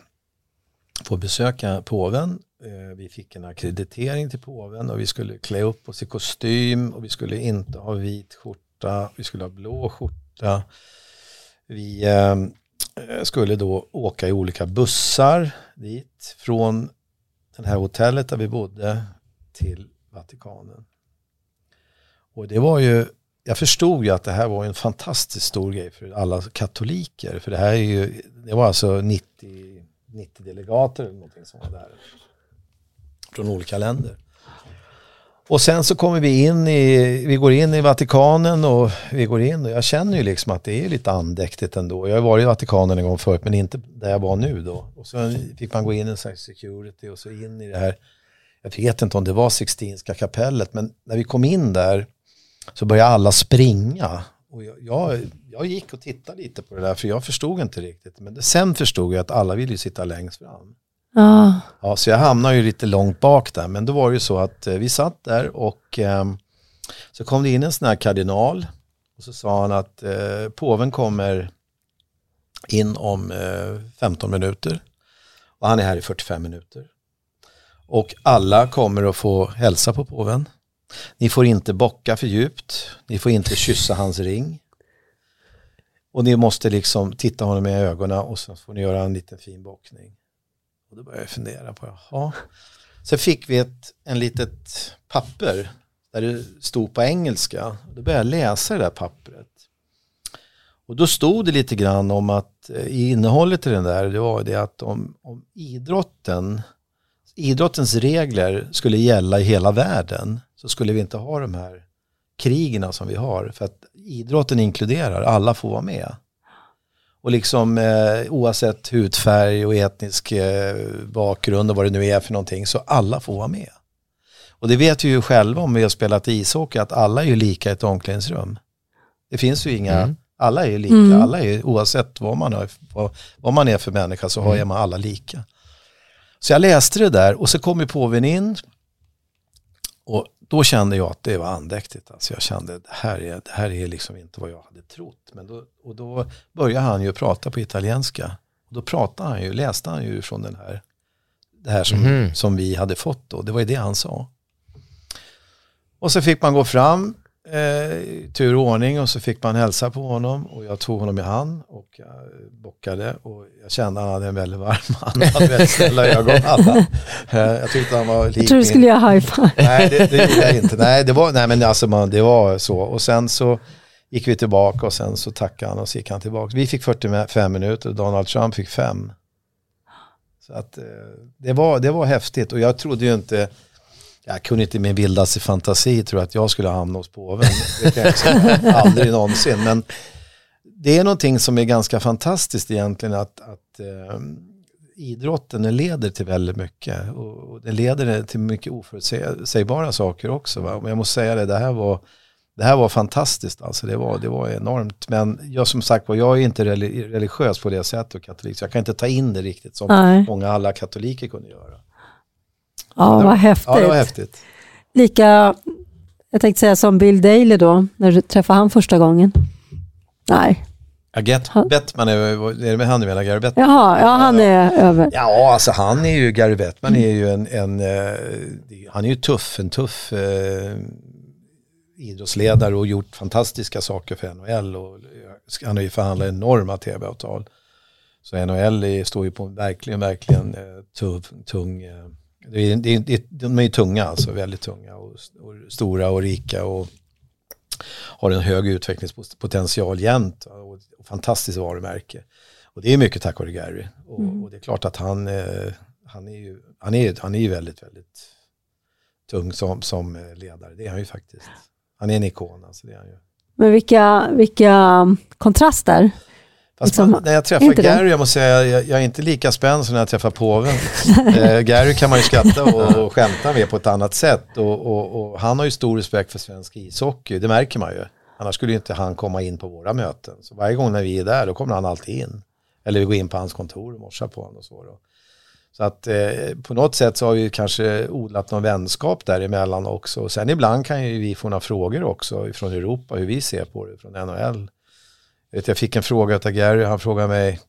Speaker 3: få besöka påven. Eh, vi fick en akkreditering till påven och vi skulle klä upp oss i kostym och vi skulle inte ha vit skjorta, vi skulle ha blå skjorta. Vi eh, Eh, skulle då åka i olika bussar dit från det här hotellet där vi bodde till Vatikanen. Och det var ju jag förstod ju att det här var en fantastiskt stor grej för alla katoliker. För det här är ju, det var alltså 90, 90 delegater eller någonting som var där. Från olika länder. Och sen så kommer vi in i, vi går in i Vatikanen och vi går in och jag känner ju liksom att det är lite andäktigt ändå. Jag har varit i Vatikanen en gång förut men inte där jag var nu då. Och så fick man gå in i en security och så in i det här, jag vet inte om det var Sixtinska kapellet men när vi kom in där så började alla springa. Och jag, jag, jag, gick och tittade lite på det där för jag förstod inte riktigt. Men sen förstod jag att alla ville sitta längst fram.
Speaker 2: Ah.
Speaker 3: Ja, så jag hamnade ju lite långt bak där. Men då var det ju så att eh, vi satt där och eh, så kom det in en sån här kardinal. Och så sa han att eh, påven kommer in om eh, 15 minuter. Och han är här i 45 minuter. Och alla kommer att få hälsa på påven. Ni får inte bocka för djupt. Ni får inte kyssa hans ring. Och ni måste liksom titta honom i ögonen och så får ni göra en liten fin bockning. Och då började jag fundera på, jaha. Så fick vi ett en litet papper där det stod på engelska. Då började jag läsa det där pappret. Och då stod det lite grann om att eh, i innehållet i den där, det var det att om, om idrotten, idrottens regler skulle gälla i hela världen så skulle vi inte ha de här krigerna som vi har. För att idrotten inkluderar, alla får vara med. Och liksom eh, oavsett hudfärg och etnisk eh, bakgrund och vad det nu är för någonting, så alla får vara med. Och det vet vi ju själva om vi har spelat ishockey, att alla är ju lika i ett omklädningsrum. Det finns ju inga, mm. alla är ju lika, mm. alla är oavsett vad man, är, vad man är för människa så mm. har man alla lika. Så jag läste det där och så kom ju påven in och då kände jag att det var andäktigt. Alltså jag kände att det här är, det här är liksom inte vad jag hade trott. Men då, och då började han ju prata på italienska. Och då pratade han ju, läste han ju från den här, det här som, mm. som vi hade fått då. Det var ju det han sa. Och så fick man gå fram eh, tur och ordning och så fick man hälsa på honom och jag tog honom i hand och jag bockade och jag kände att han hade en väldigt varm hand, han hade väldigt snälla ögon. Alla. Eh, jag tyckte han var lik
Speaker 2: Jag tror du skulle göra high five.
Speaker 3: Nej, det, det gjorde jag inte. Nej, det var, nej men alltså man, det var så. Och sen så gick vi tillbaka och sen så tackade han och så gick han tillbaka. Vi fick 45 minuter och Donald Trump fick fem. Så att eh, det var, det var häftigt och jag trodde ju inte jag kunde inte med vildaste fantasi tro att jag skulle hamna hos påven. aldrig någonsin. Men det är någonting som är ganska fantastiskt egentligen att, att eh, idrotten leder till väldigt mycket. Och det leder till mycket oförutsägbara saker också. Va? Men jag måste säga det, det här var, det här var fantastiskt. Alltså det, var, det var enormt. Men jag som sagt var, jag är inte religiös på det sättet och katolik. Så jag kan inte ta in det riktigt som Nej. många alla katoliker kunde göra.
Speaker 2: Ja, vad häftigt.
Speaker 3: Ja, det var häftigt.
Speaker 2: Lika, jag tänkte säga som Bill Daley då, när du träffade han första gången. Nej.
Speaker 3: Ja, Get, Bettman är, är det med han du menar, Gary Bettman?
Speaker 2: Jaha, ja han är över.
Speaker 3: Ja, alltså han är ju, Gary Bettman är ju en, en uh, han är ju tuff, en tuff uh, idrottsledare och gjort fantastiska saker för NHL och han har ju förhandlat enorma tv-avtal. Så NHL står ju på en verkligen, verkligen eh, tung, tung eh, det är, det är, de är ju tunga alltså, väldigt tunga och, och stora och rika och har en hög utvecklingspotential jämt och, och fantastiskt varumärke. Och det är mycket tack vare Gary. Och,
Speaker 2: Mm.
Speaker 3: och det är klart att han, eh, han är ju han är, han är ju väldigt, väldigt tung som, som ledare. Det är han ju faktiskt. Han är en ikon, alltså det är han ju.
Speaker 2: Men vilka, vilka kontraster.
Speaker 3: Fast
Speaker 2: Liksom,
Speaker 3: man, när jag träffar
Speaker 2: det?
Speaker 3: Gary, jag måste säga, jag, jag är inte lika spänd som när jag träffar påven. eh, Gary kan man ju skratta och, och skämta med på ett annat sätt. Och, och, och han har ju stor respekt för svensk ishockey, det märker man ju. Annars skulle ju inte han komma in på våra möten. Så varje gång när vi är där, då kommer han alltid in. Eller vi går in på hans kontor och morsar på honom och så. Då. Så att eh, på något sätt så har vi kanske odlat någon vänskap däremellan också. Och sen ibland kan ju vi få några frågor också från Europa, hur vi ser på det, från NHL. Vet, jag fick en fråga av Gary, han frågade mig,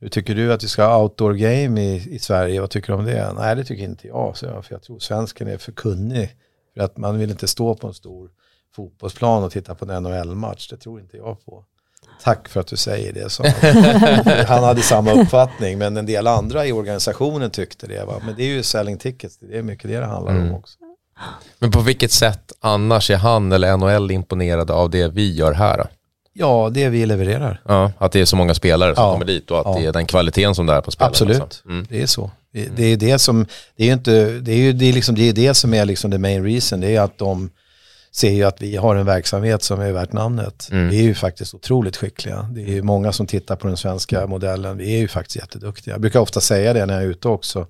Speaker 3: hur tycker du att vi ska ha outdoor game i, i Sverige? Vad tycker du om det? Nej, det tycker inte jag, så jag, för jag tror svensken är för kunnig. För att man vill inte stå på en stor fotbollsplan och titta på en NHL-match, det tror inte jag på. Tack för att du säger det. Så. Han hade samma uppfattning, men en del andra i organisationen tyckte det. Va? Men det är ju selling tickets, det är mycket det det handlar om
Speaker 1: Mm.
Speaker 3: också.
Speaker 1: Men på vilket sätt annars är han eller NHL imponerade av det vi gör här? Då?
Speaker 3: Ja, det vi levererar.
Speaker 1: Ja, att det är så många spelare som
Speaker 3: Ja.
Speaker 1: kommer dit och att
Speaker 3: Ja.
Speaker 1: det är den kvaliteten som det är på spelarna.
Speaker 3: Absolut,
Speaker 1: alltså. Mm.
Speaker 3: det är så. Det, det är det som, det är ju inte, det är ju det är liksom, det, är det som är liksom the main reason, det är att de ser ju att vi har en verksamhet som är värt namnet.
Speaker 1: Mm.
Speaker 3: Vi är ju faktiskt otroligt skickliga. Det är ju många som tittar på den svenska modellen. Vi är ju faktiskt jätteduktiga. Jag brukar ofta säga det när jag är ute också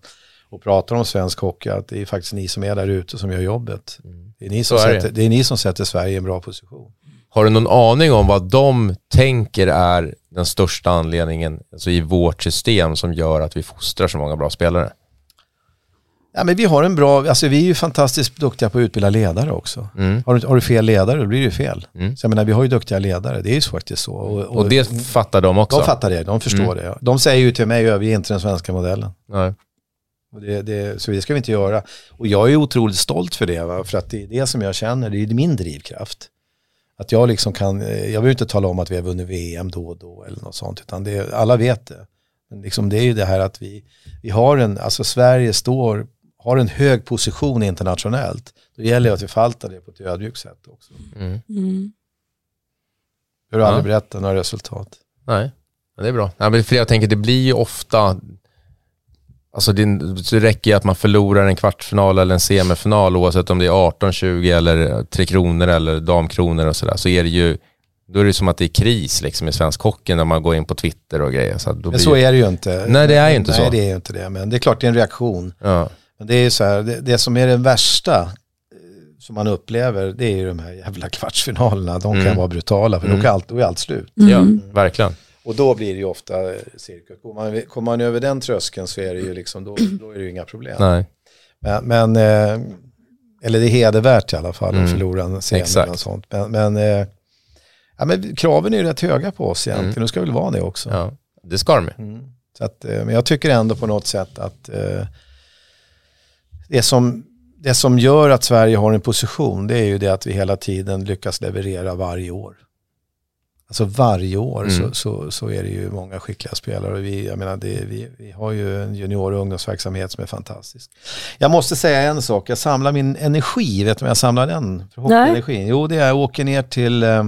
Speaker 3: och pratar om svensk hockey, att det är faktiskt ni som är där ute som gör jobbet. Det är ni som,
Speaker 1: är
Speaker 3: sätter, det är ni som sätter Sverige i en bra position.
Speaker 1: Har du någon aning om vad de tänker är den största anledningen alltså i vårt system som gör att vi fostrar så många bra spelare?
Speaker 3: Ja, men vi har en bra, alltså vi är ju fantastiskt duktiga på att utbilda ledare också.
Speaker 1: Mm.
Speaker 3: Har du, har du fel ledare, då blir det ju fel.
Speaker 1: Mm.
Speaker 3: Så jag menar, vi har ju duktiga ledare, det är ju faktiskt så. Och,
Speaker 1: Och det fattar de också?
Speaker 3: de fattar det, de förstår
Speaker 1: Mm.
Speaker 3: det. De säger ju till mig, överge inte den svenska modellen.
Speaker 1: Nej.
Speaker 3: Och det, det, så det ska vi inte göra. Och jag är otroligt stolt för det, va? för att det är det som jag känner, det är min drivkraft. Att jag liksom kan, eh, jag vill inte tala om att vi har vunnit VM då och då eller något sånt, utan det, alla vet det. Men liksom det är ju det här att vi, vi har en, alltså Sverige står, har en hög position internationellt. Då gäller det att vi förvaltar det på ett ödmjukt sätt också.
Speaker 1: Mm.
Speaker 2: Mm.
Speaker 3: Jag har aldrig
Speaker 1: Ja.
Speaker 3: berättat några resultat.
Speaker 1: Nej, men det är bra. Ja, men för jag tänker, det blir ju ofta, alltså det, det räcker ju att man förlorar en kvartsfinal eller en semifinal, oavsett om det är 18-20 eller Tre Kronor eller Damkronor och sådär, så är det ju, då är det som att det är kris liksom i svensk hockey när man går in på Twitter och grejer. Så
Speaker 3: Men så
Speaker 1: ju-
Speaker 3: är det ju inte.
Speaker 1: Nej, det är ju inte
Speaker 3: Nej,
Speaker 1: så.
Speaker 3: det är ju inte det. Men det är klart det är en reaktion.
Speaker 1: Ja,
Speaker 3: Men det är ju så här, det, det som är det värsta eh, som man upplever, det är ju de här jävla kvartsfinalerna. De kan
Speaker 1: Mm.
Speaker 3: vara brutala, för
Speaker 1: Mm.
Speaker 3: då, kan allt, då är allt slut.
Speaker 1: ja
Speaker 2: Mm.
Speaker 1: verkligen.
Speaker 3: Och då blir det ju ofta eh, cirkus. Man, kommer man över den tröskeln så är det ju liksom, då, då är det ju inga problem.
Speaker 1: Nej.
Speaker 3: Men, men eh, eller det är hedervärt i alla fall
Speaker 1: Mm.
Speaker 3: att förlora en
Speaker 1: Exakt.
Speaker 3: och sånt. Men, men, eh, ja, men kraven är ju rätt höga på oss egentligen,
Speaker 1: Mm.
Speaker 3: det ska väl vara det också.
Speaker 1: Ja, det ska de.
Speaker 3: Mm. Så att, men jag tycker ändå på något sätt att det, som, det som gör att Sverige har en position det är ju det att vi hela tiden lyckas leverera varje år. Alltså varje år
Speaker 1: Mm.
Speaker 3: så, så, så är det ju många skickliga spelare. Och vi, jag menar det, vi, vi har ju en junior och ungdomsverksamhet som är fantastisk. Jag måste säga en sak, jag samlar min energi, vet du om jag samlar den? För hockeyenergin? Jo, det är jag åker ner till eh,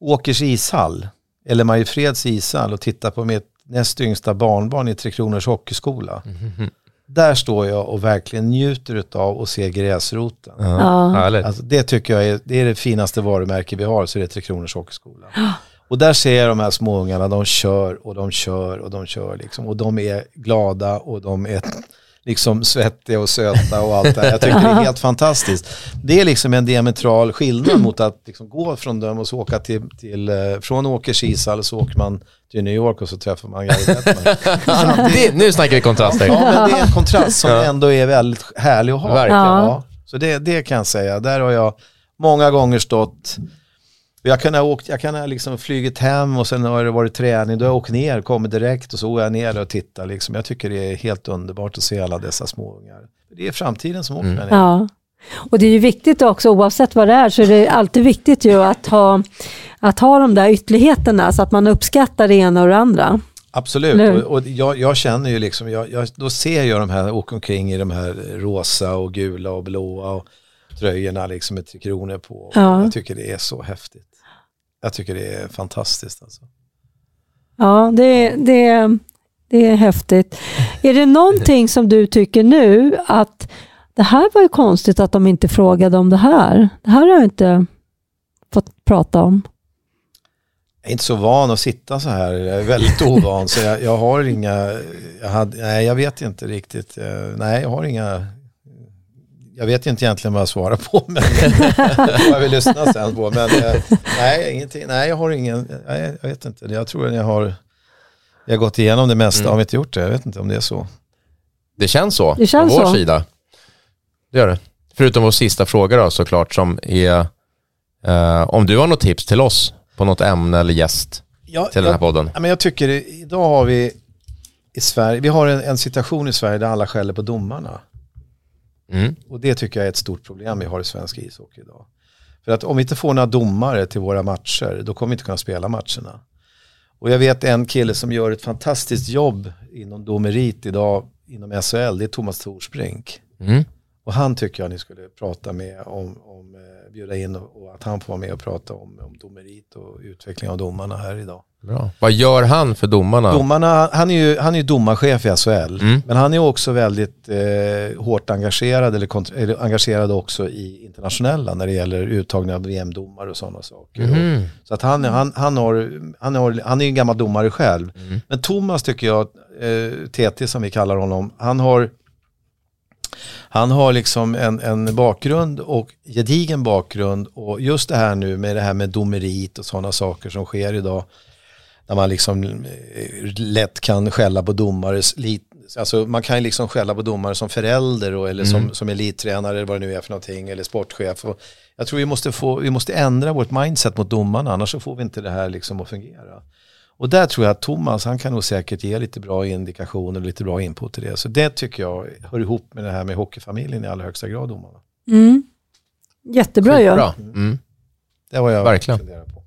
Speaker 3: Åkers ishall, eller Mariefreds ishall och tittar på mitt näst yngsta barnbarn i Tre Kronors hockeyskola.
Speaker 1: Mhm.
Speaker 3: Där står jag och verkligen njuter av att se gräsroten.
Speaker 1: Ja.
Speaker 3: Alltså, det tycker jag är det, är det finaste varumärke vi har, så det är Tre Kronors hockeyskola. Och där ser jag de här småungarna, de kör och de kör och de kör liksom. Och de är glada och de är liksom svettiga och söta och allt det här. Jag tycker det är helt fantastiskt. Det är liksom en diametral skillnad mot att liksom gå från dem och så åka till, till eh, från Åkers ishall så åker man till New York och så träffar man Gary
Speaker 1: det, nu snackar vi kontraster.
Speaker 3: Ja, men det är en kontrast som ändå är väldigt härlig att ha.
Speaker 1: Verkligen.
Speaker 2: Ja.
Speaker 3: Så det, det kan jag säga. Där har jag många gånger stått. Jag kan ha åkt, jag kan ha liksom flugit hem och sen har det varit träning. Då har jag åkt ner, kommit direkt och så går jag ner och tittar. Liksom. Jag tycker det är helt underbart att se alla dessa småungar. Det är framtiden som åker
Speaker 1: Mm.
Speaker 3: nere.
Speaker 2: Ja. Och det är ju viktigt också, oavsett vad det är, så är det alltid viktigt ju att ha, att ha de där ytterligheterna så att man uppskattar det ena och det andra.
Speaker 3: Absolut, och, och jag, jag känner ju liksom, jag, jag, då ser jag de här åka omkring i de här rosa och gula och blåa och tröjorna liksom med Tre Kronor på.
Speaker 2: Ja.
Speaker 3: Jag tycker det är så häftigt. Jag tycker det är fantastiskt alltså.
Speaker 2: Ja, det, det, det är häftigt. Är det någonting som du tycker nu att det här var ju konstigt att de inte frågade om det här. Det här har jag inte fått prata om.
Speaker 3: Jag är inte så van att sitta så här, jag är väldigt ovan så jag, jag har inga, jag hade, nej jag vet inte riktigt, Eh, nej jag har inga, jag vet inte egentligen vad jag svarar på men jag vill lyssna sen på men eh, nej, ingenting, nej jag har ingen, nej, jag vet inte, jag tror att jag har, jag har gått igenom det mesta,
Speaker 1: Mm.
Speaker 3: har vi inte gjort det? Jag vet inte om det är så.
Speaker 1: Det känns så
Speaker 2: Det känns
Speaker 1: på vår
Speaker 2: så.
Speaker 1: sida. Det gör det. Förutom vår sista fråga då såklart som är eh, om du har något tips till oss på något ämne eller gäst
Speaker 3: Ja,
Speaker 1: till den här podden.
Speaker 3: Ja, men jag tycker idag har vi i Sverige, vi har en, en situation i Sverige där alla skäller på domarna.
Speaker 1: Mm.
Speaker 3: Och det tycker jag är ett stort problem vi har i svensk ishockey idag. För att om vi inte får några domare till våra matcher, då kommer vi inte kunna spela matcherna. Och jag vet en kille som gör ett fantastiskt jobb inom domerit idag, inom SHL, det är Thomas Torsbrink.
Speaker 1: Mm.
Speaker 3: Och han tycker jag ni skulle prata med om, om eh, bjuda in och, och att han får vara med och prata om, om domerit och utveckling av domarna här idag.
Speaker 1: Bra. Vad gör han för domarna?
Speaker 3: Domarna, han är ju, han är domarchef i SHL,
Speaker 1: Mm.
Speaker 3: men han är också väldigt eh, hårt engagerad, eller, eller engagerad också i internationella när det gäller uttagning av VM-domare och sådana saker.
Speaker 1: Mhm.
Speaker 3: Så att han, han, han, har, han, har, han är ju en gammal domare själv.
Speaker 1: Mm.
Speaker 3: Men Thomas tycker jag, eh, TT som vi kallar honom, han har han har liksom en, en bakgrund och gedigen bakgrund och just det här nu med det här med domerit och sådana saker som sker idag. Där man liksom eh, lätt kan skälla på domare. Alltså man kan liksom skälla på domare som förälder och, eller som, som elittränare eller vad det nu är för någonting eller sportchef. Och jag tror vi måste, få, vi måste ändra vårt mindset mot domarna annars så får vi inte det här liksom att fungera. Och där tror jag att Thomas, han kan nog säkert ge lite bra indikationer och lite bra input till det. Så det tycker jag hör ihop med det här med hockeyfamiljen i allra högsta grad, domarna.
Speaker 2: Mm. Jättebra ju.
Speaker 1: Bra. Mm.
Speaker 3: Det var jag
Speaker 1: Verkligen.
Speaker 3: funderar på.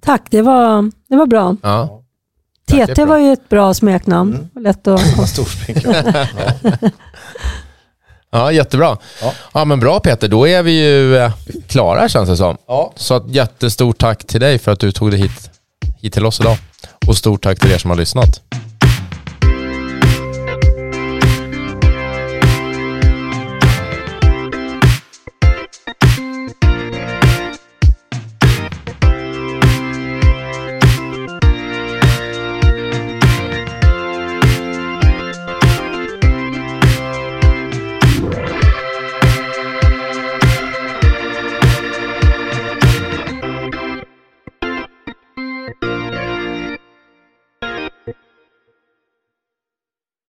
Speaker 2: Tack, det var, det var bra.
Speaker 1: Ja.
Speaker 2: TT var ju ett bra smeknamn.
Speaker 3: Mm.
Speaker 2: Lätt att...
Speaker 1: Ja. jättebra.
Speaker 3: Ja.
Speaker 1: Ja. men bra Peter, då är vi ju eh, klara känns det som.
Speaker 3: ja,
Speaker 1: Så ett jättestort tack till dig för att du tog dig hit, hit till oss idag. Och stort tack till er som har lyssnat.